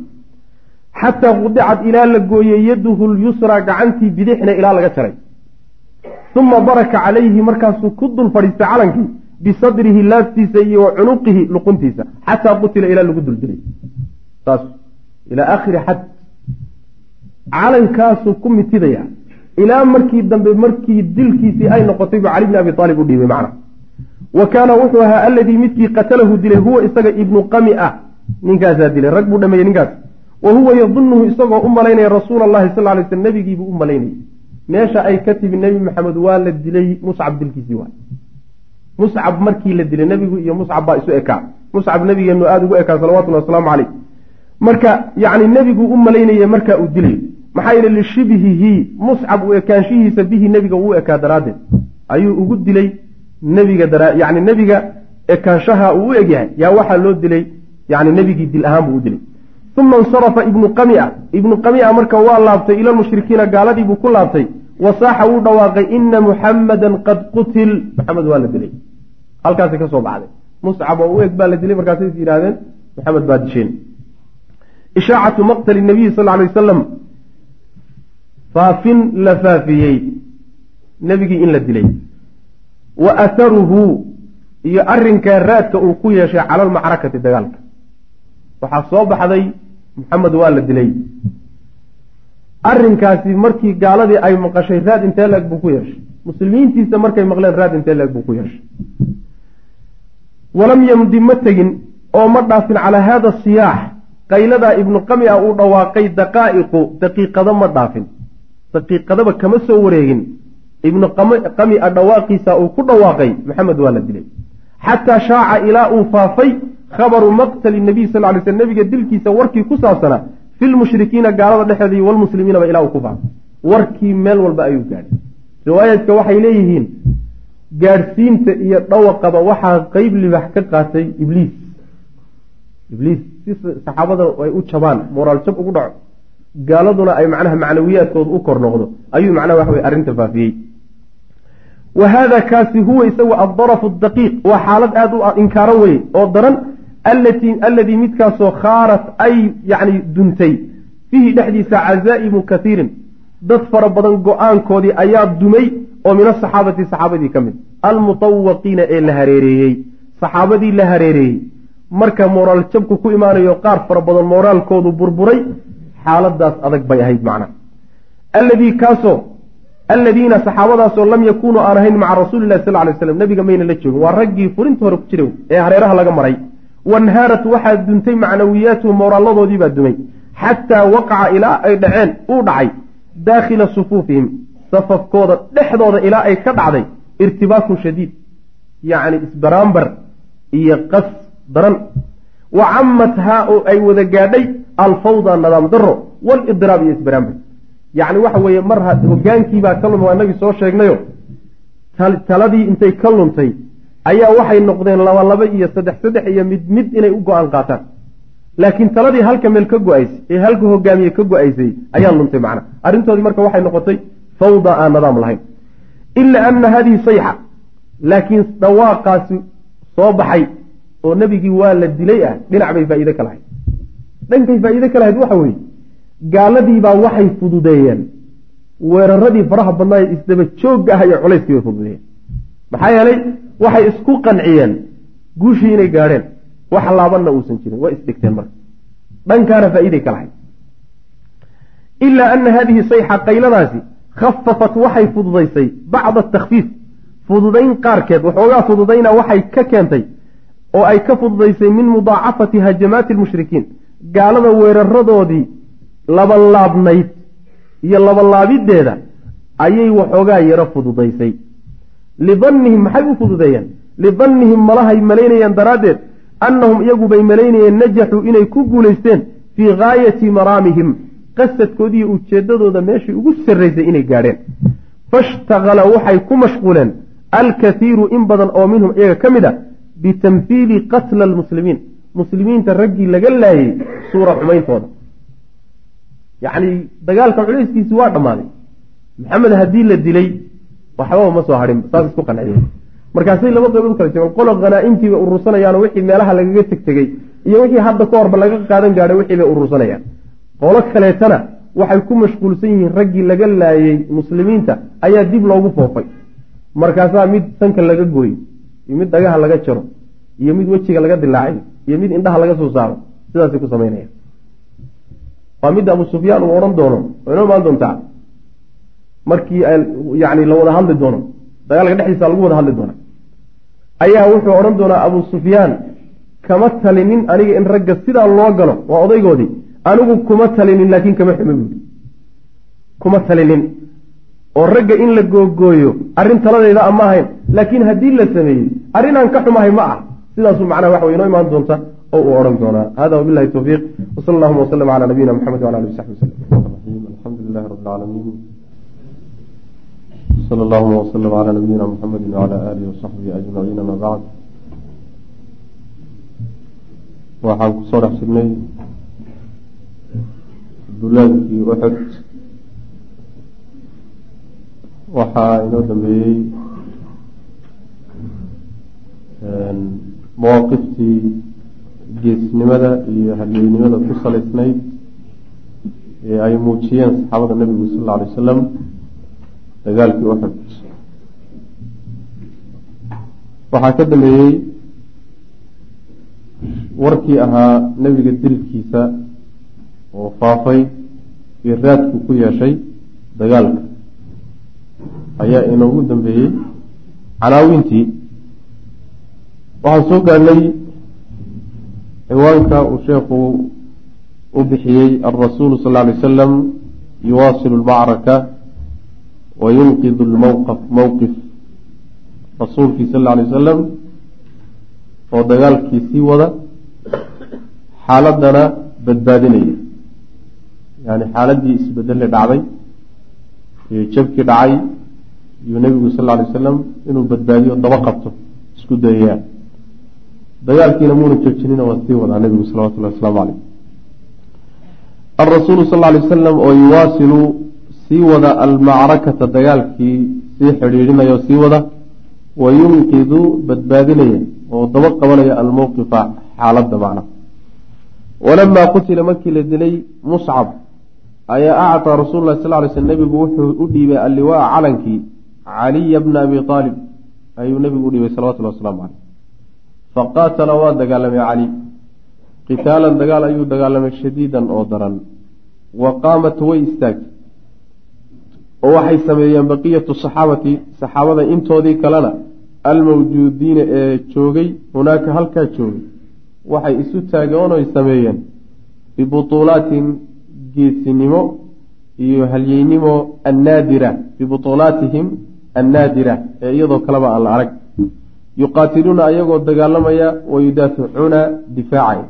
Speaker 2: Xataa qudicad ilaa la gooyey yaduhu lyusra gacantii bidixna ilaa laga jaray. Uma baraka calayhi markaasuu ku dul fadhiistay calankii bisadrihi laabtiisa iyo wa cunuqihi luquntiisa xataa qutila ilaa lagu dul dilay saas ilaa aakhiri xad. Calankaasuu ku mitidaya ilaa markii dambe markii dilkiisii ay noqotay buu cali bni abi aalib u dhiibay macna wa kaana wuxuu ahaa aladii midkii qatalahu dilay huwa isaga ibnu qami ah. Ninkaasaa dilay rag buu dhameeyey ninkaas. Wa huwa yadunuhu isagoo u malaynaya rasuula allahi sal lay sl nabigiibuu u malaynayay. Meesha ay ka timi nebi maxamed waa la dilay muscab dilkiisii waay. Muscab markii la dilay nebigu iyo muscab baa isu ekaa. Muscab nabigeenu aada ugu ekaa salawatulli wasalaamu caleyh marka yacni nebigu u malaynaya markaa uu dilayo maxaa yeele lishibhihi muscab u ekaanshihiisa bihi nebiga uu ekaa daraaddeed. Ayuu ugu dilay nebiga yacni nebiga ekaanshaha uu u egyahay yaa waxaa loo dilay yani nebigii dil ahaan buu u dilay. Uma insarafa ibnu qamia ibnu qamia marka waa laabtay ila lmushrikiina gaaladii buu ku laabtay wasaaxa wuu dhawaaqay ina muxamadan qad qutil. Maxamed waa la dilay. Halkaasay ka soo baxday. Muscab oo u eg baa la dilay markaasay is yidhahdeen maxamed baa disheen ishaacatu maqtali nabiyi sal ly wasalam faafin la faafiyey nebigii in la dilay wa atharuhu iyo arrinkaa raadka uu ku yeeshay cala almacrakati dagaalka. Waxaa soo baxday maxamed waa la dilay. Arrinkaasi markii gaaladii ay maqashay raad intee leeg buu ku yeeshay. Muslimiintiisa markay maqleen raad intee leeg buu ku yeeshay. Walam yamdi ma tegin oo ma dhaafin calaa haada siyaax. Qayladaa ibnu qamia uu dhawaaqay daqaa'iqu daqiiqado ma dhaafin. Daqiiqadaba kama soo wareegin ibnu qamia dhawaaqiisa uu ku dhawaaqay maxamed waa la dilay. Xataa shaaca ilaa uu faafay khabaru maqtali nabiy sal ly sl nabiga dilkiisa warkii ku saabsanaa fi lmushrikiina gaalada dhexeeda iyo walmuslimiinaba ilaa uu ku faafay. Warkii meel walba ayuu gaadhay. Riwaayaadka waxay leeyihiin gaadhsiinta iyo dhawaqaba waxaa qeyb libax ka qaatay ibliis. Ibliis si saxaabada ay u jabaan moraal jab ugu dhaco gaaladuna ay macnaha macnawiyaadkooda u kor noqdo ayuu macnaha waxa wey arrinta faafiyey wa haada kaasi huwa isagu addarafu daqiiq waa xaalad aada u inkaaran weye oo daran alladii midkaasoo khaarat ay yacni duntay. Fiihi dhexdiisa casaa'imu kaiirin dad fara badan go'aankoodii ayaa dumay oo min asaxaabati saxaabadii ka mid. Almutawaqiina ee la hareereeyey. Saxaabadii la hareereeyey. Marka moraal jabku ku imaanayo qaar fara badan moraalkoodu burburay. Xaaladaas adag bay ahayd macna. Alladii kaasoo alladiina saxaabadaasoo lam yakunuu aan ahayn maca rasuuli lahi sal lay slam nabiga mayna la joogin waa raggii furinta hore ku jira ee hareeraha laga maray. Wanhaarat waxaa duntay macnawiyaatuhu mooraalladoodiibaa dumay. Xataa waqaca ilaa ay dhaceen uu dhacay daakhila sufuufihim. Safafkooda dhexdooda ilaa ay ka dhacday irtibaakun shadiid. Yacni isbaraambar iyo qas daran. Wa cammathaa oo ay wada gaadhay alfawda nadaam daro walidraab iyo isbaraambar yacni waxa weeye mar hogaankiibaa ka lumay waa inagii soo sheegnayo. Taladii intay ka luntay ayaa waxay noqdeen laba laba iyo saddex saddex iyo mid mid inay u go'aan qaataan. Laakiin taladii halka meel ka go'aysay ee halka hogaamiye ka go'aysay ayaa luntay macna. Arrintoodii marka waxay noqotay fawda aan nadaam lahayn. Ila ana hadihi sayxa laakiin dhawaaqaasi soo baxay oo nebigii waa la dilay ah dhinac bay faa'iide ka lahayd. Dhankay faa'iide ka lahayd waxa weeye gaaladiibaa waxay fududeeyeen. Weeraradii faraha badnaaye isdaba joogga ah iyo culayskii bay fududeeyeen. Maxaa yeelay waxay isku qanciyeen. Guushii inay gaadheen. Wax laabanna uusan jirin. Way isdhigteen marka. Dhankaana faa'iiday ka lahayd. Ilaa ana hadihi sayxa qayladaasi khafafat waxay fududaysay bacda atakfiif fududayn qaarkeed waxoogaa fududayna waxay ka keentay oo ay ka fududaysay min mudaacafati hajamaati almushrikiin. Gaalada weeraradoodii labanlaabnayd iyo labanlaabiddeeda ayay waxoogaa yaro fududaysay. Lidannihim maxay u fududeeyeen lidannihim malahay malaynayeen daraaddeed annahum iyagu bay malaynayeen najaxuu inay ku guulaysteen fii gaayati maraamihim. Qasadkoodiiyo ujeeddadooda meeshii ugu sarraysay inay gaadheen. Fashtaqala waxay ku mashquuleen alkathiiru in badan oo minhum iyaga ka mid a bitamhiili qatla almuslimiin. Muslimiinta raggii laga laayay suura xumeyntooda yacni dagaalka culayskiisi waa dhammaaday maxamed haddii la dilay waxbaba ma soo hadhin saas isku qanciyeen markaasay laba qaybood kala joogaan qolo hanaa-imtiibay urursanayaano wixii meelaha lagaga tegtegey iyo wixii hadda ka horba laga qaadan gaadhay wixii bay urursanayaan. Qolo kaleetana waxay ku mashquulsan yihiin raggii laga laayay muslimiinta ayaa dib loogu foofay. Markaasaa mid sanka laga gooyo iyo mid dhagaha laga jaro iyo mid wejiga laga dilaacay iyo mid indhaha laga soo saaro sidaasay ku samaynayaan waa midda abu sufyaan uu odhan doono. Oo inoo imaan doontaa? Markii yani la wada hadli doono. Dagaalka dhexdiisa lagu wada hadli doona ayaa wuxuu odhan doonaa abu sufyaan kama talinin aniga in ragga sidaa loo galo waa odaygoodii. Anigu kuma talinin laakiin kama xumo buuri kuma talinin. Oo ragga in la googooyo arrin taladayda a ahayn laakiin haddii la sameeyey arrin aan ka xumahay ma ah. Sidaasuu macnaha waxa way inoo imaan doonta oo uu odhan doonaa. Hada wabilahi towfiiq wsala allahuma waslm cala nabiyina mxamed wala ali saxbi wslm alxamdu lilahi rabi lcaalamiin sal allahuma wslm cala nabiyina mxamedi wcala alihi wasaxbihi ajmaciin ama bacd waxaan ku soo dhex jirnay dulaankii uxud waxaa inoo dambeeyey mawaaqiftii geesnimada iyo hadyeynimada ku salaysnayd ee ay muujiyeen saxaabada nebigu sal alla alay wasalam dagaalkii uxud waxaa ka dambeeyey warkii ahaa nebiga dilkiisa oo faafay iyo raadku ku yeeshay dagaalka. Ayaa inoogu dambeeyey canaawintii. Waxaan soo gaadhnay ciwaanka uu sheekhu u bixiyey alrasuulu sal alay wasalam yuwaasilu lmacraka wa yunqidu lmowqaf mowqif rasuulkii sal alay wasalam oo dagaalkii sii wada xaaladana badbaadinaya yani xaaladii isbedelle dhacday iyo jabkii dhacay iyuu nebigu sal alay wasalam inuu badbaadiyo daba qabto isku dayayaan dagaalkiina muuna joojinina waa sii wadaa nebigu salawatullahi wasalaamu caleyh alrasuulu sal alay wasalam oo yuwaasilu sii wada almacrakata dagaalkii sii xidhiidhinaya oo sii wada wa yunqidu badbaadinaya oo daba qabanaya almowqifa xaaladda macna. Walamaa qutila markii la dilay muscab ayaa acطaa rasuulu lahi sal ly sl nebigu wuxuu u dhiibay alliwaa calankii caliya bna abi aalib ayuu nebigu u dhiibay salawatullahi waslamu caleyh faqaatala waa dagaalamay cali. qitaalan dagaal ayuu dagaalamay shadiidan oo daran. wa qaamat way istaagtay oo waxay sameeyeen baqiyatu saxaabati saxaabada intoodii kalena almawjuudiina ee joogay hunaaka halkaa joogay. waxay isu taageen oy sameeyeen. bibutuulaatin geesinimo iyo halyeynimo annaadira. bibutuulaatihim annaadira ee iyadoo kaleba aan la arag yuqaatiluuna ayagoo dagaalamaya wa yudaaficuuna difaacaya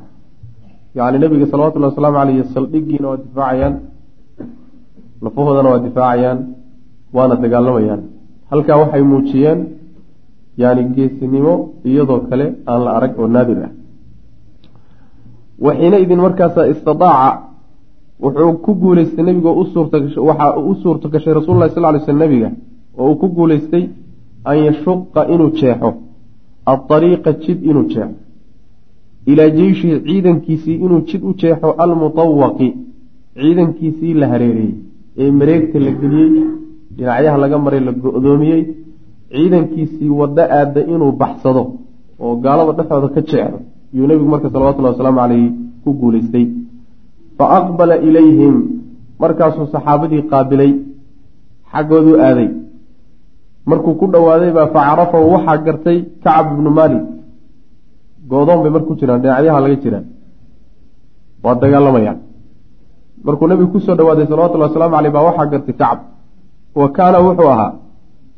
Speaker 2: yacni nabiga salawatullahi wasalaamu caleyh saldhigiina waa difaacayaan lafahoodana waa difaacayaan waana dagaalamayaan. Halkaa waxay muujiyeen yani geesinimo iyadoo kale aan la arag oo naadir ah. Waxiina idin markaasa istidaaca wuxuu ku guuleystay nebigo usuurtawaxa u suurta gashay rasul lahi sal ly sl nebiga oo uu ku guuleystay an yashuqa inuu jeexo aariiqa jid inuu jeexo ilaa jeyshihi ciidankiisii inuu jid u jeexo almutawaqi ciidankiisii la hareereeyey ee mareegta la geliyey dhinacyaha laga maray la go-doomiyey ciidankiisii waddo aada inuu baxsado oo gaalada dhexooda ka jeexdo yuu nebigu marka salawatullahi wasalaamu caleyhi ku guuleystay fa aqbala ilayhim markaasuu saxaabadii qaabilay xaggooduu aaday markuu ku dhowaaday baa fa carafahu waxaa gartay kacab ibnu maalik. Goodoon bay mar ku jiraan dhinacyaha laga jiraan. Waa dagaalamayaan markuu nebigu ku soo dhawaaday salawatullhi wasalaamu caleyh baa waxaa gartay kacab. Wa kaana wuxuu ahaa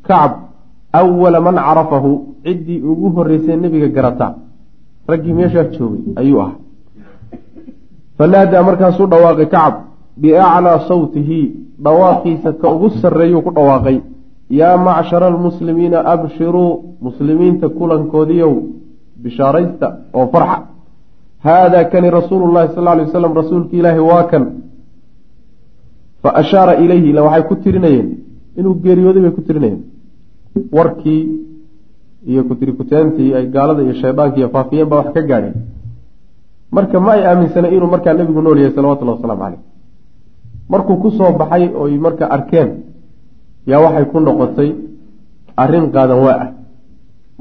Speaker 2: kacab awala man carafahu ciddii ugu horreysay nebiga garata. Raggii meeshaa joogay ayuu ahaa. Fanaadaa markaasuu dhawaaqay kacab biaclaa sawtihi dhawaaqiisa ka ugu sarreeyuu ku dhawaaqay yaa macshara almuslimiina abshiruu muslimiinta kulankoodiiow bishaaraysta oo farxa haadaa kani rasuulu llahi sal alay waslam rasuulki ilaahi waa kan fa ashaara ilayhi ila waxay ku tirinayeen inuu geeriyooday bay ku tirinayeen warkii iyo kutirikuteentii ay gaalada iyo shaydaanka iyo faafiyeen baa wax ka gaadheen marka ma ay aaminsanay inuu markaa nebigu nool yahay salawatullahi wasalaamu caleyh markuu ku soo baxay oy marka arkeen yaa waxay ku noqotay arrin qaadan waa ah.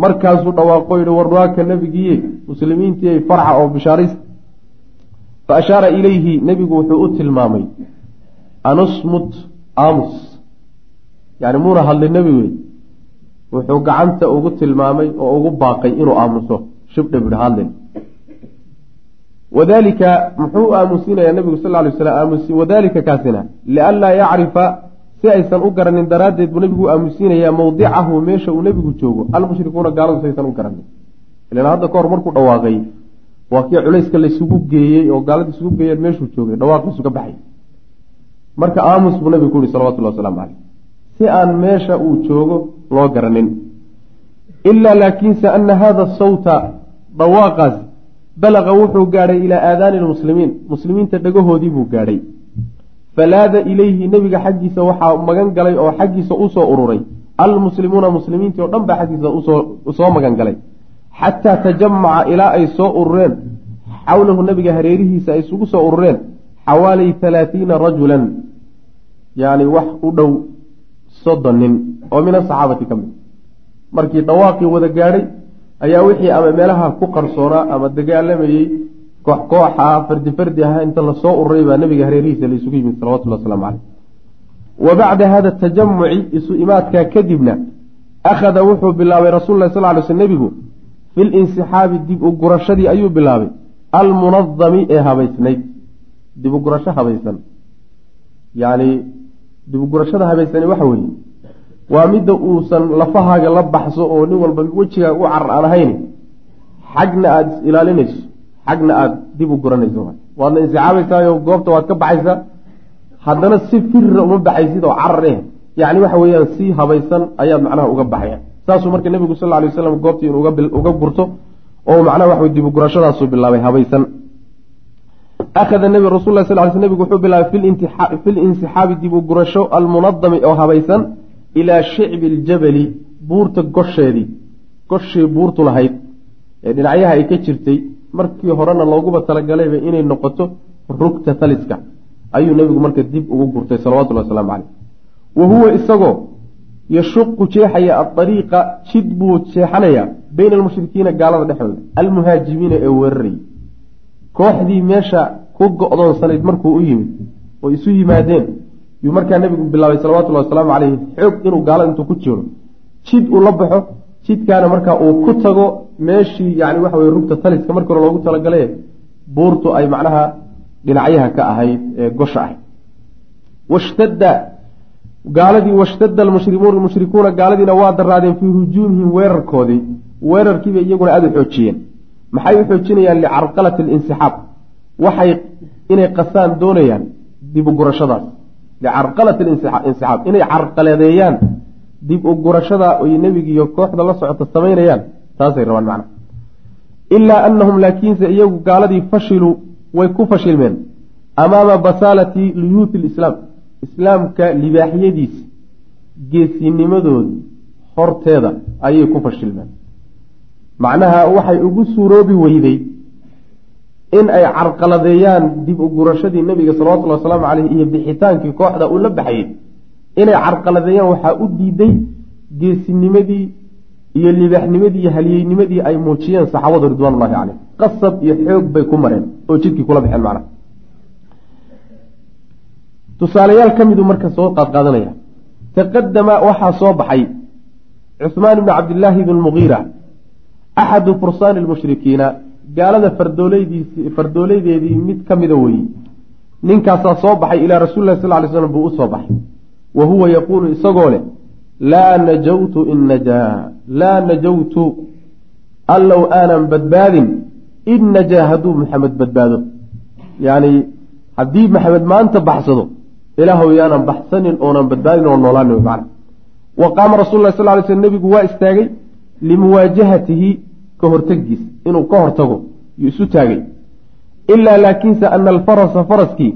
Speaker 2: Markaasuu dhawaaqo yihi warwaaka nebigiiye muslimiintii farxa oo bishaaraysta fa ashaara ilayhi nebigu wuxuu u tilmaamay anusmut aamus. Yani muuna hadlay nebigu wuxuu gacanta ugu tilmaamay oo ugu baaqay inuu aamuso shibdhe bidh hadlen wadalika muxuu u aamusiinayaa nebigu sal lay slam aamusi wadalika kaasina lianlaa yacrifa si aysan u garanin daraaddeed buu nebigu aamusiinayaa mawdicahu meesha uu nebigu joogo. Almushrikuuna gaaladu si aysan u garanin. Ilan hadda ka hor markuu dhawaaqay waa kii culayska laysugu geeyey oo gaalada isugu geeyeen meeshuu joogay dhawaaqiisu ka baxay. Marka aamus buu nebigu ku yihi salawatullah wasalaamu caleyh si aan meesha uu joogo loo garanin. Ilaa laakiinse ana hada sawta dhawaaqaas balaqa wuxuu gaadhay ilaa aadaani lmuslimiin muslimiinta dhagahoodii buu gaadhay falaada ilayhi nebiga xaggiisa waxaa magan galay oo xaggiisa u soo ururay. Almuslimuuna muslimiintii oo dhan baa xaggiisa u soo magan galay. Xataa tajamaca ilaa ay soo urureen. Xawlahu nebiga hareerihiisa ay isugu soo urureen. Xawaali halaatiina rajulan. Yani wax u dhow soddon nin oo min asaxaabati ka mid. Markii dhawaaqii wada gaadhay ayaa wixii ama meelaha ku qarsoonaa ama dagaalamayey koox kooxa fardi fardi ah inta la soo ururay baa nabiga hareerihiisa laysugu yimid salawatullah waslamu caleyh wa bacda hada tajamuci isu imaadkaa kadibna akhada wuxuu bilaabay rasul lah sal ly sl nebigu fi linsixaabi dib u gurashadii ayuu bilaabay. Almunadami ee habaysnayd. Dib u gurasho habaysan. Yani dib u gurashada habaysani waxa weeye waa midda uusan lafahaaga la baxso oo nin walba wejigaaga u carar aan ahayn xagna aada is ilaalinayso xagna aada dib u guranayso. Waadna insixaabaysaayo goobta waad ka baxaysaa haddana si firra uma baxaysid oo carar eh. Yacni waxa weeyaan si habaysan ayaad macnaha uga baxaya saasuu marka nebigu sal ly waslam goobtii in uga gurto oo macnaha waxa dib u gurashadaasuu bilaabay habaysan. Akhada nebi rasul lah sal ly sl nebigu wuxuu bilaabay fi linsixaabi dib u gurasho almunadami oo habaysan ilaa shicbi ljabali buurta gosheedii goshii buurtu lahayd. Ee dhinacyaha ay ka jirtay markii horena looguba talagalayba inay noqoto rugta taliska. Ayuu nebigu marka dib ugu gurtay salawatulli wasalaamu caleyh wa huwa isagoo yashuqu jeexaya adariiqa jid buu jeexanayaa bayna almushrikiina gaalada dhexdooda almuhaajimiina ee weerarayay kooxdii meesha ku go-doonsanayd markuu u yimid oo isu yimaadeen yuu markaa nebigu bilaabay salawatullahi wasalaamu caleyhi xoog inuu gaalada intuu ku jiro. Jid uu la baxo jidkaana markaa uu ku tago meeshii yani waxa weye rugta taliska markii hore loogu talagale buurtu ay macnaha dhinacyaha ka ahayd ee gosha ahayd. Washtadda gaaladii washtadda almushrimuun mushrikuuna gaaladiina waa daraadeen fii hujuumihim weerarkoodii. Weerarkiibay iyaguna aada u xoojiyeen. Maxay u xoojinayaan licarqalati alinsixaab? Waxay inay qasaan doonayaan dib u gurashadaas licarqalati insixaab. Inay carqaladeeyaan dib u gurashada ay nebigiiyo kooxda la socota samaynayaan taasay rabaan macna. Ilaa anahum laakiinse iyagu gaaladii fashiluu way ku fashilmeen. Amaama basaalati luyuuti lislaam islaamka libaaxyadiisa geesinimadoodii horteeda ayay ku fashilmeen. Macnaha waxay ugu suuroobi weyday in ay carqaladeeyaan dib u gurashadii nebiga salawatullhi wasalaamu caleyh iyo bixitaankii kooxda uu la baxayay. Inay carqaladeeyaan waxaa u diiday geesinimadii iyo libaaxnimadii halyeynimadii ay muujiyeen saxaabadu ridwanullahi caleyh qasab iyo xoog bay ku mareen oo jidkii kula baxeen macnaha. Tusaalayaal ka miduu marka soo qaadqaadanaya taqadama waxaa soo baxay cuhmaan ibni cabdillaahi ibn mugiira axadu fursaani lmushrikiina gaalada fardooleydis fardoolaydeedii mid ka mida weeye ninkaasaa soo baxay ilaa rasuuli lahi sal ly slam buu u soo baxay. Wa huwa yaquulu isagoo leh laa najawtu in najaa. Laa najawtu. Allow aanan badbaadin. In najaa hadduu maxamed badbaado. Yacni haddii maxamed maanta baxsado ilaahow yaanan baxsanin oonan badbaadin oo noolaanin macna. Wa qaama rasul lah sal ly sl nebigu waa istaagay limuwaajahatihi ka hortegiisa inuu ka hortago yuu isu taagay. Ilaa laakiinse ana alfarasa faraskii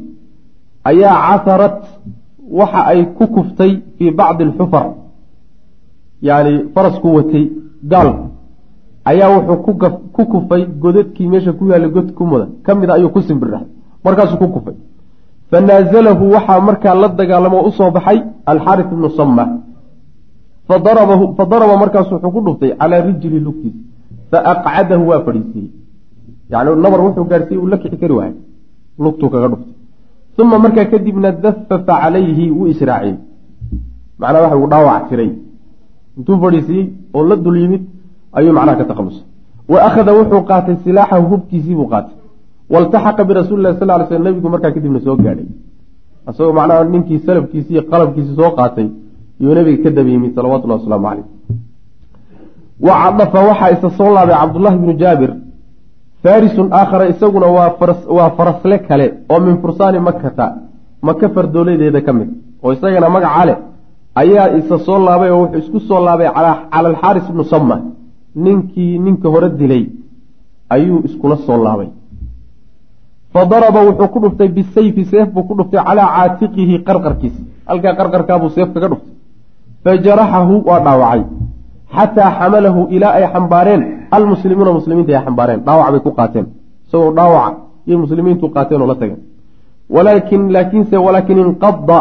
Speaker 2: ayaa casarat waxa ay ku kuftay fii bacdi alxufar yacni farasku watay gaal. Ayaa wuxuu ku kufay godadkii meesha ku yaallay god ku muda ka mida ayuu ku simbirrahay markaasuu ku kufay. Fanaazalahu waxaa markaa la dagaalamo u soo baxay alxaris ibnu sama fa daraba markaasu wuxuu ku dhuftay calaa rijli lugtiisa fa aqcadahu waa fadhiisiiyey yani nabar wuxuu gaarsiiyey uu la kici kari waayay lugtuu kaga dhuftay. Uma markaa kadibna dafafa calayhi wuu israaciyey. Macnaa waxa uu dhaawac tiray intuu fadhiisiiyey oo la dul yimid ayuu macnaha ka takhalusay wa akhada wuxuu qaatay silaaxahu hubkiisii buu qaatay. Waltaxaqa birasuuli lahi sal ly sl nabigu markaa kadibna soo gaadhay. Isagoo macnaha ninkii salafkiisi iyo qalabkiisi soo qaatay iyuu nabiga ka daba yimid salawatullahi wasalaamu caleyh wa cadafa waxaa isa soo laabay cabdullahi bnu jaabir farisun aakhara isaguna waa farasle kale oo min fursaani makata maka fardooledeeda ka mid oo isagana magaca leh ayaa isa soo laabay oo wuxuu isku soo laabay cala alxaaris ibnu sama ninkii ninka hore dilay ayuu iskula soo laabay. Fa daraba wuxuu ku dhuftay bisayfi seef buu ku dhuftay calaa caatiqihi qarqarkiisa halkaa qarqarkaabuu seef kaga dhuftay. Fa jaraxahu waa dhaawacay. Xataa xamalahu ilaa ay xambaareen. Almuslimuuna muslimiinta ay xambaareen. Dhaawac bay ku qaateen. Isagoo dhaawaca iyo muslimiintu qaateen oo la tageen. Walaakin laakiinse walaakin inqada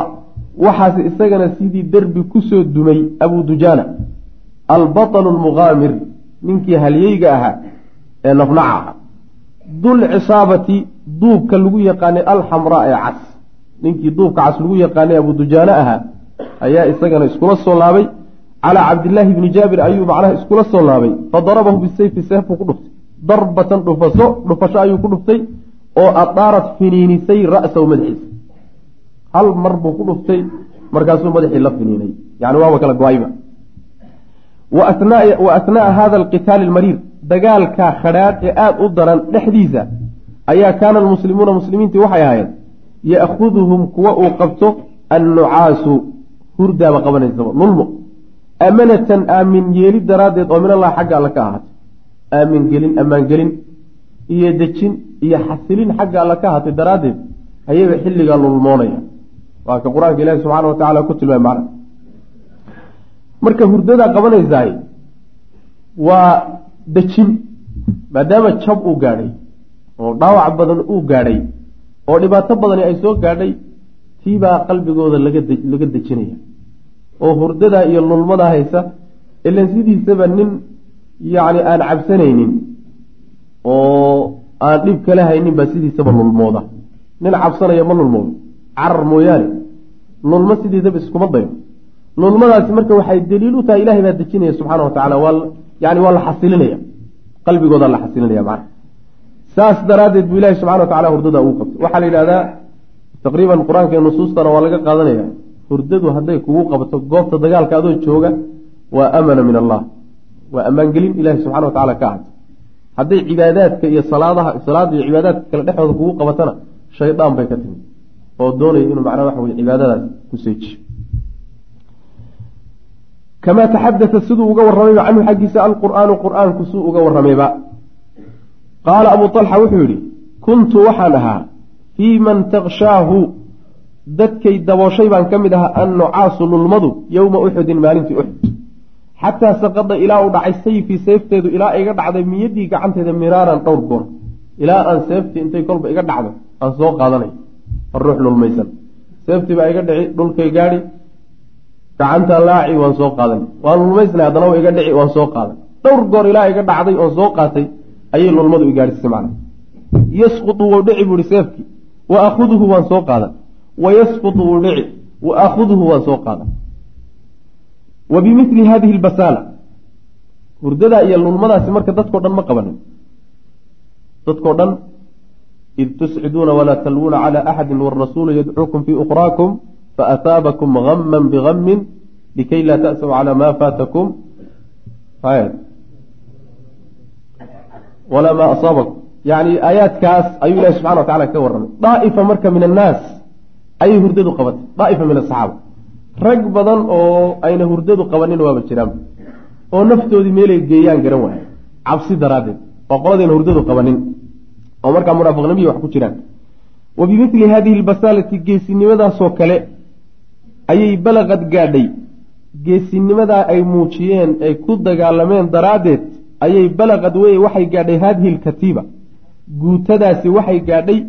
Speaker 2: waxaase isagana sidii derbi ku soo dumay abu dujaana albatalu lmuqaamir ninkii halyeyga ahaa ee nafnaca ahaa dul cisaabati duubka lagu yaqaanay alxamraa ee cas. Ninkii duubka cas lagu yaqaanay abu dujaane ahaa ayaa isagana iskula soo laabay. Calaa cabdillaahi bni jaabir ayuu macnaha iskula soo laabay. Fa darabahu bisayfi seef buu ku dhuftay. Darbatan dhufaso dhufasho ayuu ku dhuftay oo adaarat finiinisay ra'sahu madaxiisa hal mar buu ku dhuftay markaasuu madaxii la finiinay. Yani waaba kala go'ayba. Wa athnaa'a hada alqitaali almariir dagaalka khadhaadh ee aada u daran dhexdiisa ayaa kaana almuslimuuna muslimiintii waxay ahaayeen ya'khuduhum kuwa uu qabto annucaasu hurdaaba qabanaysaba lulmo amanatan aamin yeeli daraaddeed oo min allah xagga alle ka ahaatay. Aamin gelin ammaan gelin. Iyo dejin iyo xasilin xagga alle ka ahaatay daraaddeed ayaga xilligaa lulmoonaya waa ka qur'aanka ilaahi subxaana wa tacala ku tilmaay macna marka hurdadaa qabanaysaay waa dejin maadaama jab uu gaadhay oo dhaawac badan uu gaadhay oo dhibaato badani ay soo gaadhay tiibaa qalbigooda laga laga dejinaya. Oo hurdadaa iyo lulmadaa haysa ilan sidiisaba nin yacni aan cabsanaynin oo aan dhib kala haynin baa sidiisaba lulmooda. Nin cabsanaya ma lulmoodo carar mooyaane. Lulmo sidiisaba iskuma dayo lulmadaasi marka waxay daliil u tahay ilahay baa dejinaya subxaana wa tacala waa yani waa la xasilinaya. Qalbigoodaa la xasilinaya macana saas daraaddeed buu ilahi subxana wa tacala hurdada ugu qabtay. Waxaa la yidhahdaa taqriiban qur'aanka nusuustana waa laga qaadanaya. Hurdadu hadday kugu qabto goobta dagaalka adoo jooga waa amana min allah. Waa ammaangelin ilahi subxana wa tacala ka ahatay hadday cibaadaadka iyo salaadaha salaada iyo cibaadaadka kale dhexdooda kugu qabatana shaydaan bay ka timi oo doonaya inuu macnaa waxa weye cibaadadaas ku seejiyo. Kamaa taxadata siduu uga warramayba canhu xaggiisa alqur'aanu qur'aanku suu uga warramayba. Qaala abu talxa wuxuu yidhi kuntu waxaan ahaa fii man takshaahu dadkay dabooshay baan ka mid ahaa annucaasu lulmadu yowma uxudin maalintii uxud xataa saqada ilaa uu dhacay sayfii seefteedu ilaa iga dhacday miyaddii gacanteeda miraaran dhowr goor. Ilaa aan seeftii intay kolba iga dhacdo aan soo qaadanay ruux lulmaysan. Seeftii baa iga dhici dhulkay gaadhi. Gacantaa laaci waan soo qaadan. Waan lulmaysnay haddana wa iga dhici waan soo qaadan. Dhowr goor ilaa iga dhacday oon soo qaatay ayay lulmadu igaadhisay macna. Yasqutu wuu dhici buuhi seefkii wa aakhuduhu waan soo qaadan. Wa yasqutu wuu dhici wa aakhuduhu waan soo qaadan. Wa bimili hadihi lbasaala hurdadaa iyo lulmadaasi marka dadkao dhan ma qabanin. Dadkao dhan id tusciduuna walaa talwuuna cala axadi wاrasuulu yadcuukum fii ukhraakum faataabakum gama bigamin likay laa ta'saw cala ma faatakum walaa ma asaabakum yani aayaadkaas ayuu ilahi subxana wa ka warramay daa'ifa marka min annaas ayay hurdadu qabatay daa'ifa min asaxaaba rag badan oo ayna hurdadu qabanin waaba jiraan oo naftoodii meelay geeyaan garan waaya cabsi daraaddeed waa qoladayna hurdadu qabanin oo markaa munaafiqnimiyi wax ku jiraan. Wa bimithli hadihi albasaalati geesinimadaasoo kale ayay balaqad gaadhay. Geesinimadaa ay muujiyeen ay ku dagaalameen daraaddeed ayay balaqad wey waxay gaadhay haadihi alkatiiba guutadaasi waxay gaadhay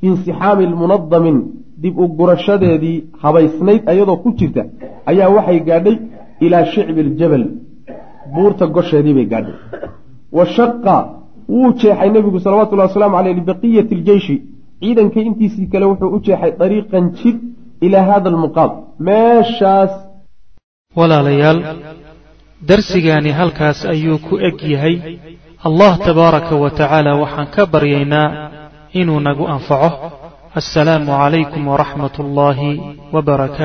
Speaker 2: fi insixaami munadamin dib u gurashadeedii habaysnayd ayadoo ku jirta ayaa waxay gaadhay ilaa shicbi aljabal buurta gosheedii bay gaadhay wuu jeexay nebigu salawatullahi wasalaamu caleyh libaqiyati aljeyshi. Ciidankay intiisii kale wuxuu u jeexay dariiqan jid ilaa hada almuqaam meeshaas.
Speaker 1: Walaalayaal darsigaani halkaas ayuu ku eg yahay. Allah tabaaraka wa tacaala waxaan ka baryaynaa inuu nagu anfaco. Assalaamu calaykum waraxmat ullaahi wbarakaatu